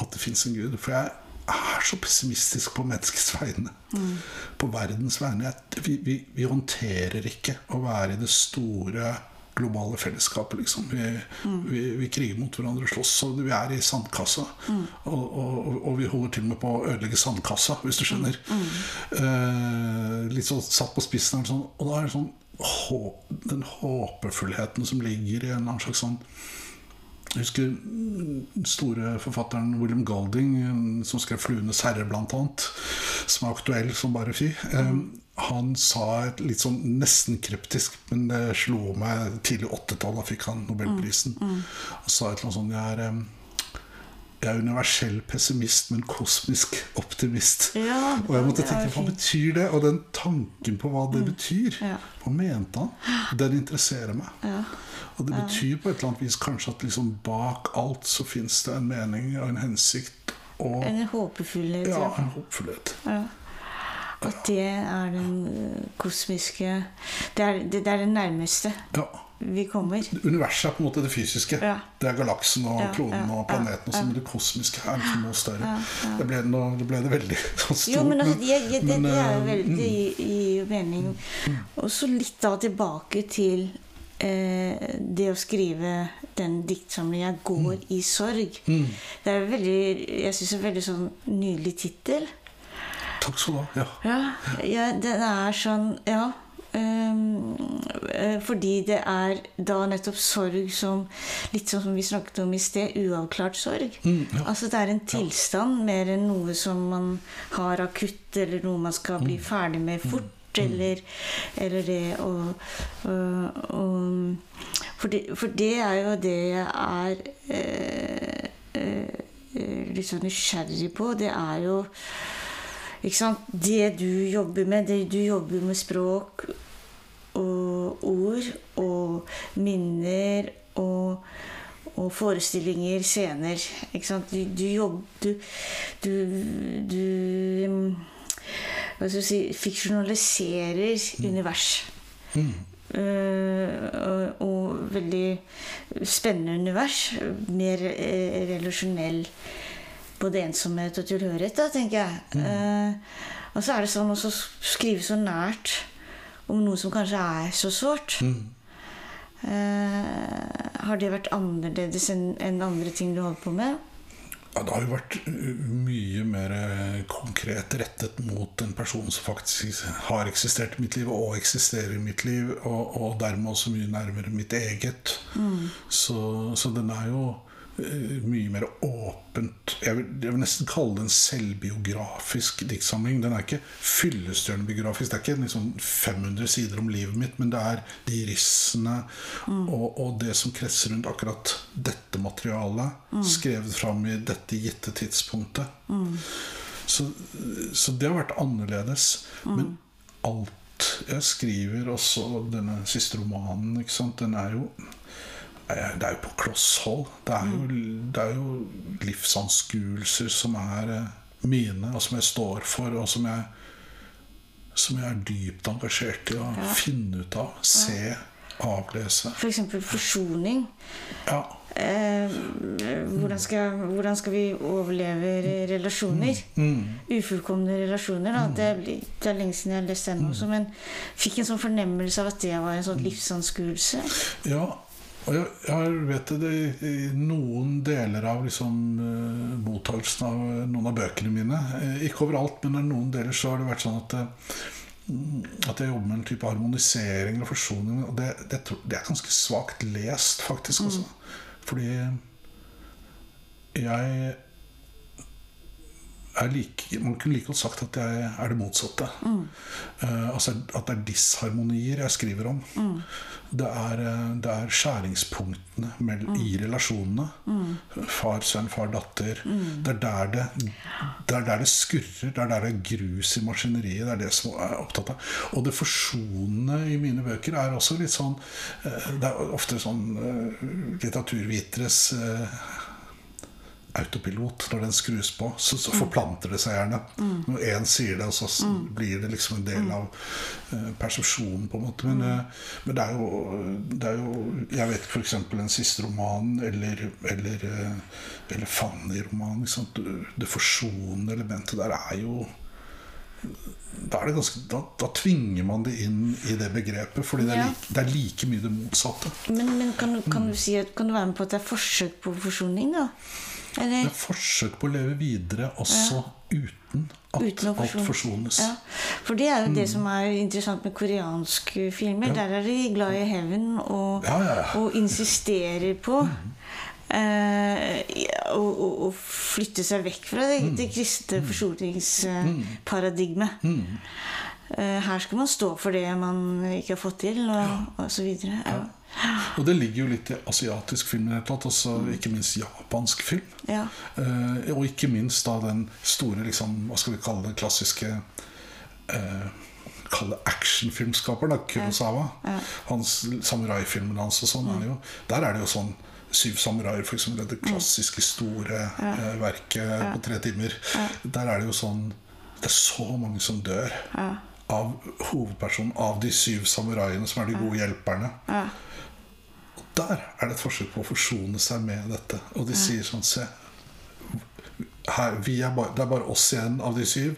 at det fins en gud. For jeg er så pessimistisk på menneskets vegne. På verdens vegne. Vi, vi, vi håndterer ikke å være i det store globale fellesskapet, liksom. Vi, vi, vi kriger mot hverandre og slåss, og vi er i sandkassa. Og, og, og vi holder til og med på å ødelegge sandkassa, hvis du skjønner. Eh, litt sånn satt på spissen. her, Sånn, og da er det sånn Den håpefullheten som ligger i en annen slags sånn jeg husker den store forfatteren William Golding, som skrev 'Fluenes herre', annet, som er aktuell som bare fy. Mm. han sa et litt sånn nesten kryptisk, men det slo meg tidlig 80-tall. Da fikk han Nobelprisen. Han sa et eller annet sånt Jeg er, jeg er universell pessimist, men kosmisk optimist. Ja, og jeg måtte tenke, hva betyr det? Og den tanken på hva det betyr, Ja. hva mente han? Den interesserer meg. Ja. Og det betyr på et eller annet vis kanskje at liksom bak alt så fins det en mening og en hensikt og En håpefullhet. ja, en håpefullhet. Ja. Og det er den kosmiske Det er det, det, er det nærmeste Ja. Vi kommer. Universet er på en måte det fysiske. Ja. Det er galaksen og Ja, kloden og planeten. Ja, men det kosmiske er liksom noe større. Det, ble, noe, det ble det veldig sånn stort. Jo, men altså, det, det, det, men, det er jo eh, veldig mm. i, gir mening. Og så litt da tilbake til eh, det å skrive den diktsamlingen 'Jeg går i sorg'. Mm. Det er veldig, jeg syns en veldig sånn nydelig tittel. Takk skal du ha. Ja. Ja, ja, den er sånn Ja. Ehm, eh, fordi det er da nettopp sorg som Litt sånn som vi snakket om i sted, uavklart sorg. Mm, ja. Altså det er en tilstand mer enn noe som man har akutt, eller noe man skal Mm. bli ferdig med fort. Eller, eller det å for, det, er jo det jeg er eh, eh, eh, litt sånn nysgjerrig på. Det er jo? Det du jobber med, det du jobber med språk og ord og minner og, og forestillinger, scener. Ikke sant? Du, du jobber Du, du, du um, Hva skal jeg si Fiksjonaliserer univers. Eh, og, og veldig spennende univers. Mer eh, relasjonell både ensomhet og tilhørighet, da, tenker jeg. Eh, og så er det sånn å skrive så nært om noe som kanskje er så sårt. Eh, har det vært annerledes enn en andre ting du holder på med? Ja, det har jo vært mye mer eh, konkret rettet mot en person som faktisk har eksistert i mitt liv, og eksisterer i mitt liv, og, og dermed også mye nærmere mitt eget. Så, så den er jo mye mer åpent jeg vil, jeg vil nesten kalle det en selvbiografisk diktsamling. Den er ikke fyllestgjørende biografisk. Det er ikke liksom 500 sider om livet mitt, men det er de rissene og, og det som kretser rundt akkurat dette materialet, skrevet fram i dette gitte tidspunktet. Så, så det har vært annerledes. Men alt jeg skriver, også denne siste romanen, den er jo eh, det er jo på kloss hold. Det er jo, det er jo livsanskuelser som er eh, mine, og som jeg står for, og som jeg, som jeg er dypt engasjert i å finne ut av. Se, avlese. F.eks. For forsoning. Ja. Eh, hvordan, skal, hvordan skal vi overleve re- relasjoner? Ufullkomne relasjoner. Da. Det, er det er lenge siden jeg har lest den også, men fikk en sånn fornemmelse av at det var en sånn livsanskuelse. Ja, jeg, jeg vet det i noen deler av liksom, eh, mottagelsen av eh, noen av bøkene mine. Eh, ikke overalt, men i noen deler så har det vært sånn at mm, at jeg jobber med en type harmonisering og forsoning. Og det, det, det er ganske svakt lest, faktisk. Også. Fordi jeg like, Man kunne like godt sagt at jeg er det motsatte. Eh, altså At det er disharmonier jeg skriver om. Det, er, eh, det er skjæringspunktene mell- i relasjonene. Far, sønn, far, datter. Det, er der det, det er der det skurrer. Det er der det er grus i maskineriet. Det er det som er opptatt av. Og det forsonende i mine bøker er også litt sånn eh, Det er ofte sånn litteraturviteres autopilot. Når den skrus på, så, så forplanter det seg gjerne. Når én sier det, og så blir det liksom en del av uh, persepsjonen, på en måte. Men, uh, men det, er jo, det er jo Jeg vet f.eks. den siste romanen, eller, eller, uh, eller Fanny-romanen. Det forsonende elementet der er jo da, er det ganske, da, da tvinger man det inn i det begrepet, fordi det er, like, det er like mye det motsatte. Men, men kan, kan, du si kan du være med på at det er forsøk på forsoning, da? Det er forsøk på å leve videre også uten at Uten alt forsone- forsones. Ja, for det er jo Mm. det som er interessant med koreanske filmer. Der er de glad i hevn og, Ja, ja, ja. og insisterer på eh, å, å, å flytte seg vekk fra det, Mm. det kristne forsoningsparadigmet. Uh, her skal man stå for det man ikke har fått til, og, og så videre. Ja. Og det ligger jo litt i asiatisk film, i tatt, også ikke minst japansk film. Ja. Eh, og ikke minst da den store, liksom, hva skal vi kalle det, klassiske eh, Kalle actionfilmskaperen, Kurosawa. Ja. Hans samuraifilmene hans og sånn er jo Der er det jo sånn Syv samuraier, f.eks. Det klassiske, store eh, verket på tre timer. Der er det jo sånn Det er så mange som dør. Av hovedpersonen, av de syv samuraiene som er de gode hjelperne. Ja. Der er det et forsøk på å forsone seg med dette. Og de sier sånn Se, her, vi er bare, det er bare oss igjen av de syv.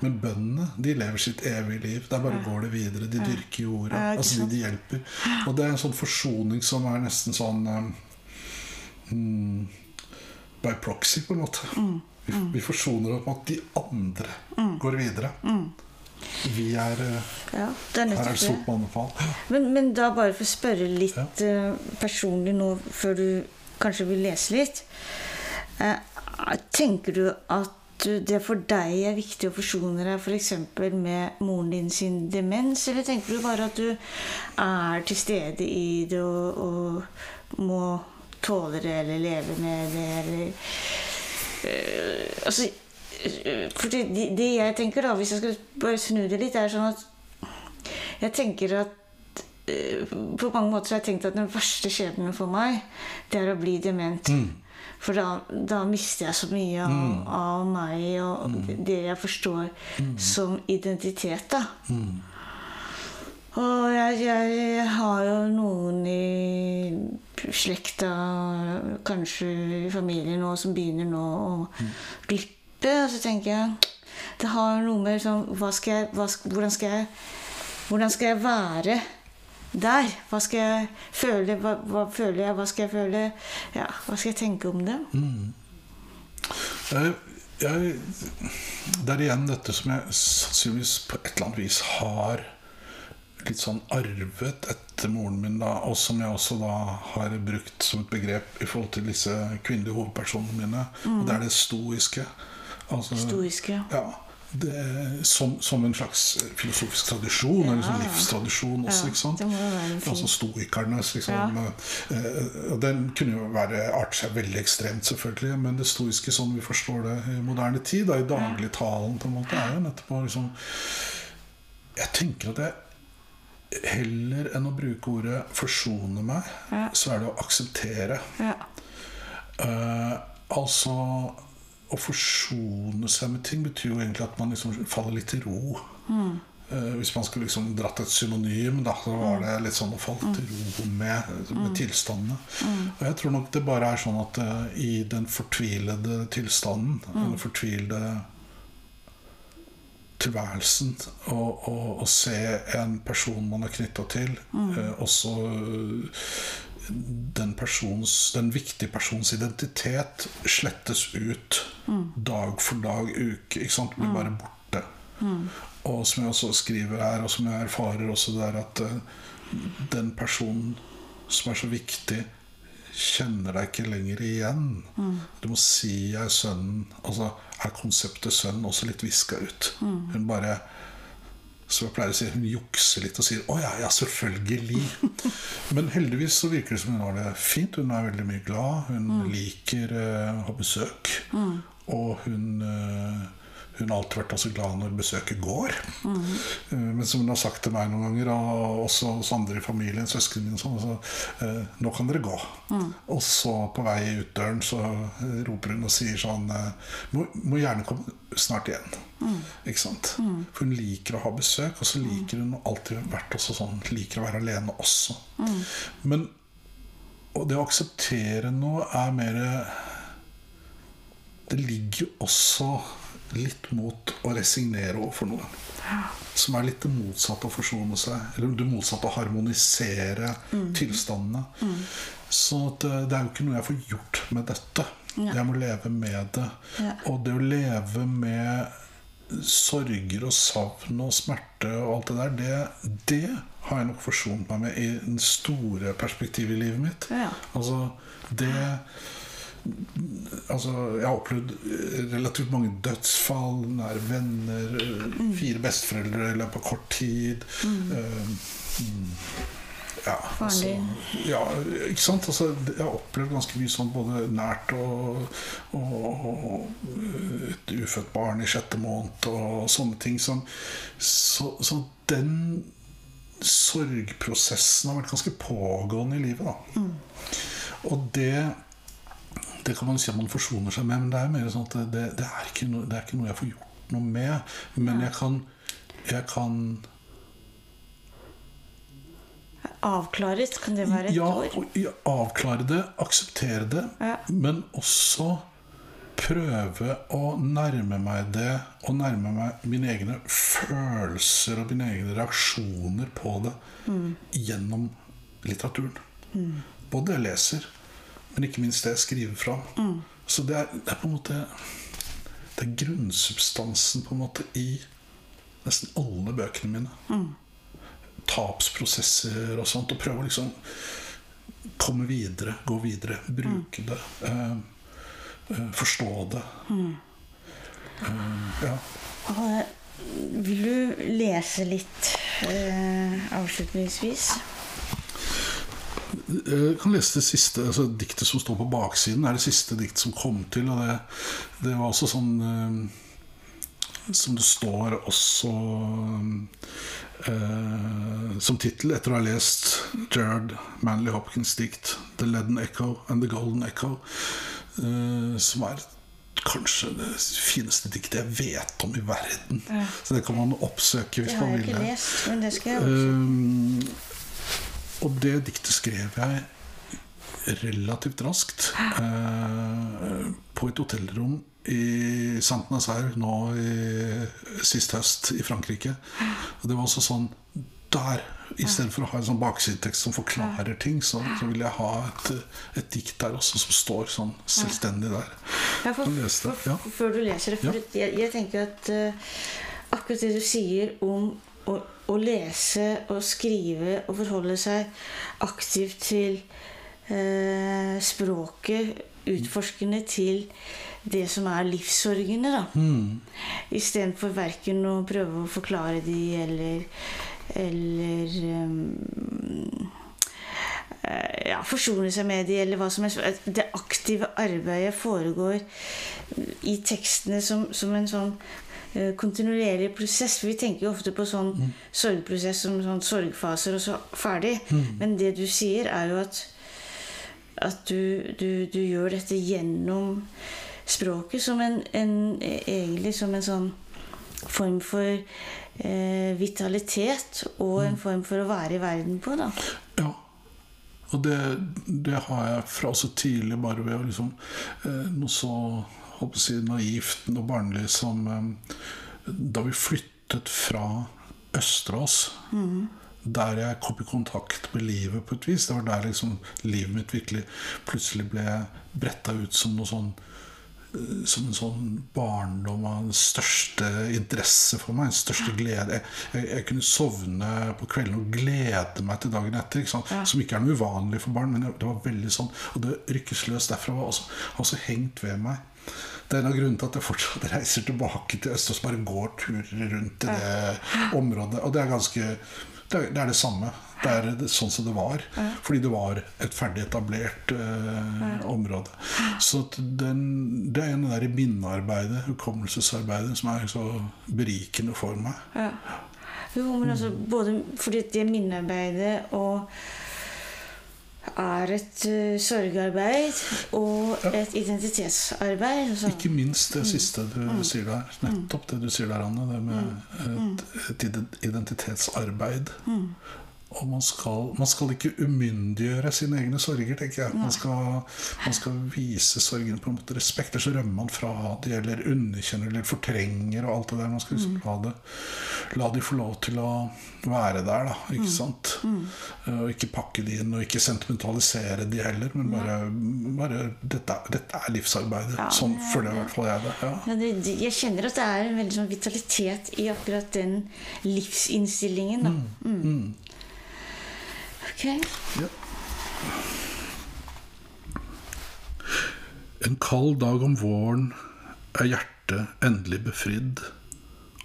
Men bøndene de lever sitt evige liv. Der bare går det videre. De dyrker jorda. Ja, altså de, de hjelper. Og det er en sånn forsoning som er nesten sånn um, mm, By proxy, på en måte. Mm. Vi, vi forsoner oss med at de andre går videre. Vi er uh, ja, det er Her er det stort mannefall. Men, men da bare for å spørre litt eh, personlig nå, før du kanskje vil lese litt. Eh, tenker du at det for deg er viktig å forsone deg f.eks. med moren din sin demens, eller tenker du bare at du er til stede i det og, og må tåle det eller leve med det, eller eh, Altså eh, for det, det jeg tenker, da, hvis jeg skal bare snu det litt, er sånn at jeg tenker at eh, På mange måter har jeg tenkt at den verste skjebnen for meg, det er å bli dement. For da, da mister jeg så mye av, av meg og det jeg forstår som identitet. da. Og jeg, jeg har jo noen i slekta, kanskje i familien nå, som begynner nå å glippe. Og så tenker jeg Det har noe med liksom, skal jeg, hva, hvordan, skal jeg, hvordan skal jeg være der? Hva skal jeg føle? Hva, hva føler jeg? Hva skal jeg føle? Ja, hva skal jeg tenke om det? Jeg, jeg, det er igjen dette som jeg sannsynligvis på et eller annet vis har litt sånn arvet etter moren min, da, og som jeg også da har brukt som et begrep i forhold til disse kvinnelige hovedpersonene mine. Og det er det stoiske. Altså, Historiske. Ja, det, som, som en slags filosofisk tradisjon, eller sånn livstradisjon også. Ja, ikke sant? Altså stoikernes, liksom. eh, og den kunne jo være arte seg veldig ekstremt, selvfølgelig, men det stoiske sånn vi forstår det i moderne tid, da, i dagligtalen, på en måte, er jo nettopp liksom Jeg tenker at jeg heller enn å bruke ordet 'forsone meg', Ja. så er det å akseptere. Ja. Eh, altså Å forsone seg med ting betyr jo egentlig at man liksom faller litt til ro. Eh, hvis man skulle liksom dratt et synonym, da, så var det litt sånn å falle til ro med, med tilstandene. Og jeg tror nok det bare er sånn at eh, i den fortvilede tilstanden, eller fortvilede tilværelsen, å se en person man er knytta til, eh, også den, persons, den viktige persons identitet slettes ut dag for dag, uke. Ikke sant? Blir bare borte. Og som jeg også skriver her, og som jeg erfarer også, det er at uh, den personen som er så viktig, kjenner deg ikke lenger igjen. Du må si 'jeg er sønnen'. Altså er konseptet sønn også litt viska ut. Hun bare som jeg pleier å si, hun jukser litt og sier 'Å ja, ja, selvfølgelig'. Men heldigvis så virker det som hun har det fint. Hun er veldig mye glad. Hun liker eh, å ha besøk. Og hun, eh, hun har alltid vært også glad når besøket går. Mm. Men som hun har sagt til meg noen ganger, og også hos andre i familien, søsknene mine, sånn, så, eh, nå kan dere gå. Og så på vei ut døren så eh, roper hun og sier sånn eh, må, må gjerne komme snart igjen. Ikke sant? For hun liker å ha besøk, og så liker hun alltid vært også sånn, liker å være alene også. Men og det å akseptere noe er mer Det ligger jo også litt mot å resignere overfor noe. Som er litt det motsatte å forsone seg. Eller det motsatte å harmonisere tilstandene. Så at, eh, det er jo ikke noe jeg får gjort med dette. Ja. Jeg må leve med det. Ja. Og det å leve med sorger og savn og smerte og alt det der, det, det har jeg nok forsont meg med i det store perspektivet i livet mitt. Ja. Altså, det Altså, jeg har opplevd relativt mange dødsfall, nære venner, fire besteforeldre i løpet av kort tid. Mm. Uh, ja, altså, ja, ikke sant? Altså, jeg har opplevd ganske mye sånn både nært og, og, og et ufødt barn i sjette måned og sånne ting. Som, så, så den sorgprosessen har vært ganske pågående i livet. Da. Og det det kan man si at man forsoner seg med, men det er mer sånn at det, det, er, ikke noe, det er ikke noe jeg får gjort noe med. Men jeg kan, jeg kan Avklares, kan det være et ja, ord? ja, avklare det, akseptere det, Ja. men også prøve å nærme meg det, og nærme meg mine egne følelser og mine egne reaksjoner på det gjennom litteraturen. Både det jeg leser, men ikke minst det jeg skriver fram. Så det er, det er på en måte Det er grunnsubstansen på en måte i nesten alle bøkene mine tapsprosesser og sånt, og prøve å liksom komme videre, gå videre, bruke det, eh, eh, forstå det. Eh, ja. Vil du lese litt eh, avslutningsvis? Jeg kan lese det siste altså diktet som står på baksiden. er det siste dikt som kom til. Og det, det var også sånn eh, Som det står også eh, som tittel etter å ha lest Gerard Manley Hopkins' dikt 'The Leaden Echo and the Golden Echo', eh, som er kanskje det fineste diktet jeg vet om i verden. Ja. Så det kan man oppsøke hvis man vil. Det har jeg ikke lest, men det skal jeg også. Um, og det diktet skrev jeg relativt raskt eh, på et hotellrom i Saint Nazaire nå i, sist høst i Frankrike. Og det var også sånn der, Istedenfor å ha en sånn baksidetekst som forklarer ting, så, så vil jeg ha et, et dikt der også som står sånn selvstendig der. Ja, for, for, ja. for, før du leser det, for jeg, jeg tenker at uh, akkurat det du sier om å, å lese og skrive og forholde seg aktivt til eh, språket, utforskende til det som er livssorgene, da. Mm. Istedenfor verken å prøve å forklare de eller eller um, ja, forsone seg med de, eller hva som helst. Det aktive arbeidet foregår i tekstene som, som en sånn kontinuerlig prosess. For vi tenker jo ofte på sånn sorgprosess som sånn sorgfaser og så ferdig. Men det du sier, er jo at at du, du, du gjør dette gjennom språket som en, en egentlig som en sånn form for eh, vitalitet og en form for å være i verden på, da. Ja. Og det, det har jeg fra så tidlig, bare ved å liksom eh, Noe så si, naivt og barnlig som eh, da vi flyttet fra Østerås. Der jeg kom i kontakt med livet på et vis. Det var der liksom livet mitt virkelig plutselig ble bretta ut som noe sånn eh, som en sånn barndom av den største interesse for meg. Den største glede. Jeg, jeg, jeg kunne sovne på kvelden og glede meg til dagen etter. Ikke? Ja. Som ikke er noe uvanlig for barn. Men det var veldig sånn Og det rykkes løs derfra og også, også hengt ved meg. Det er en av grunnene til at jeg fortsatt reiser tilbake til Østås. Bare går turer rundt i det området. Og det er ganske Det er, det er det samme. Det er det, sånn som det var. Fordi det var et ferdig etablert eh, område. Så den, det er det der minnearbeidet, hukommelsesarbeidet, som er så berikende for meg. Ja. Jo, men altså både fordi det minnearbeidet og er et uh, sorgarbeid og et identitetsarbeid. Så. Ikke minst det siste du sier der. Nettopp det du sier der, Anne. Det med et, et identitetsarbeid. identitetsarbeid. Og man skal, man skal ikke umyndiggjøre sine egne sorger, tenker jeg. Man skal, man skal vise sorgene på en måte respekt. Ellers så rømmer man fra de, eller underkjenner eller fortrenger og alt det der. Man skal liksom la, det, la de få lov til å være der, da. Ikke sant? Eh, Og ikke pakke de inn, og ikke sentimentalisere de heller, men bare, bare dette, dette er livsarbeidet. Ja, sånn det er føler i hvert fall jeg det. Ja. Det, jeg kjenner at det er en veldig sånn vitalitet i akkurat den livsinnstillingen. Da. Mm. Ok. Ja. En kald dag om våren er hjertet endelig befridd,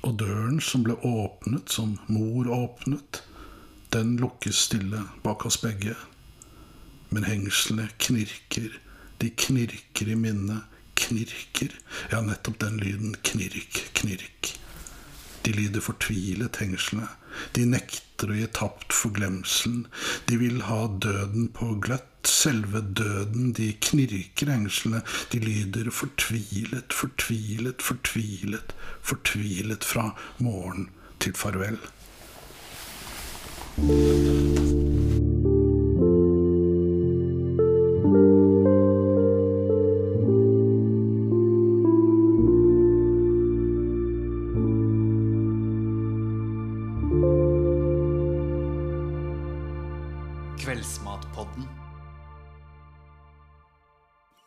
og døren som ble åpnet, som mor åpnet, den lukkes stille bak oss begge. Men hengslene knirker, de knirker i minnet, knirker, ja, nettopp den lyden, knirk, knirk. De lyder fortvilet, hengslene. De nekter å gi tapt for glemselen. De vil ha døden på gløtt. Selve døden. De knirker, hengslene. De lyder fortvilet, fortvilet, fortvilet, fortvilet fra morgen til farvel.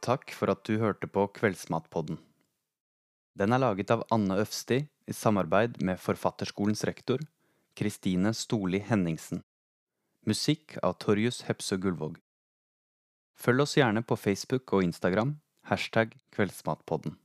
Takk for at du hørte på Kveldsmatpodden. Den er laget av Anne Øfsti i samarbeid med Forfatterskolens rektor, Kristine Storli Henningsen. Musikk av Torjus Hepsø Gullvåg. Følg oss gjerne på Facebook og Instagram, hashtag Kveldsmatpodden.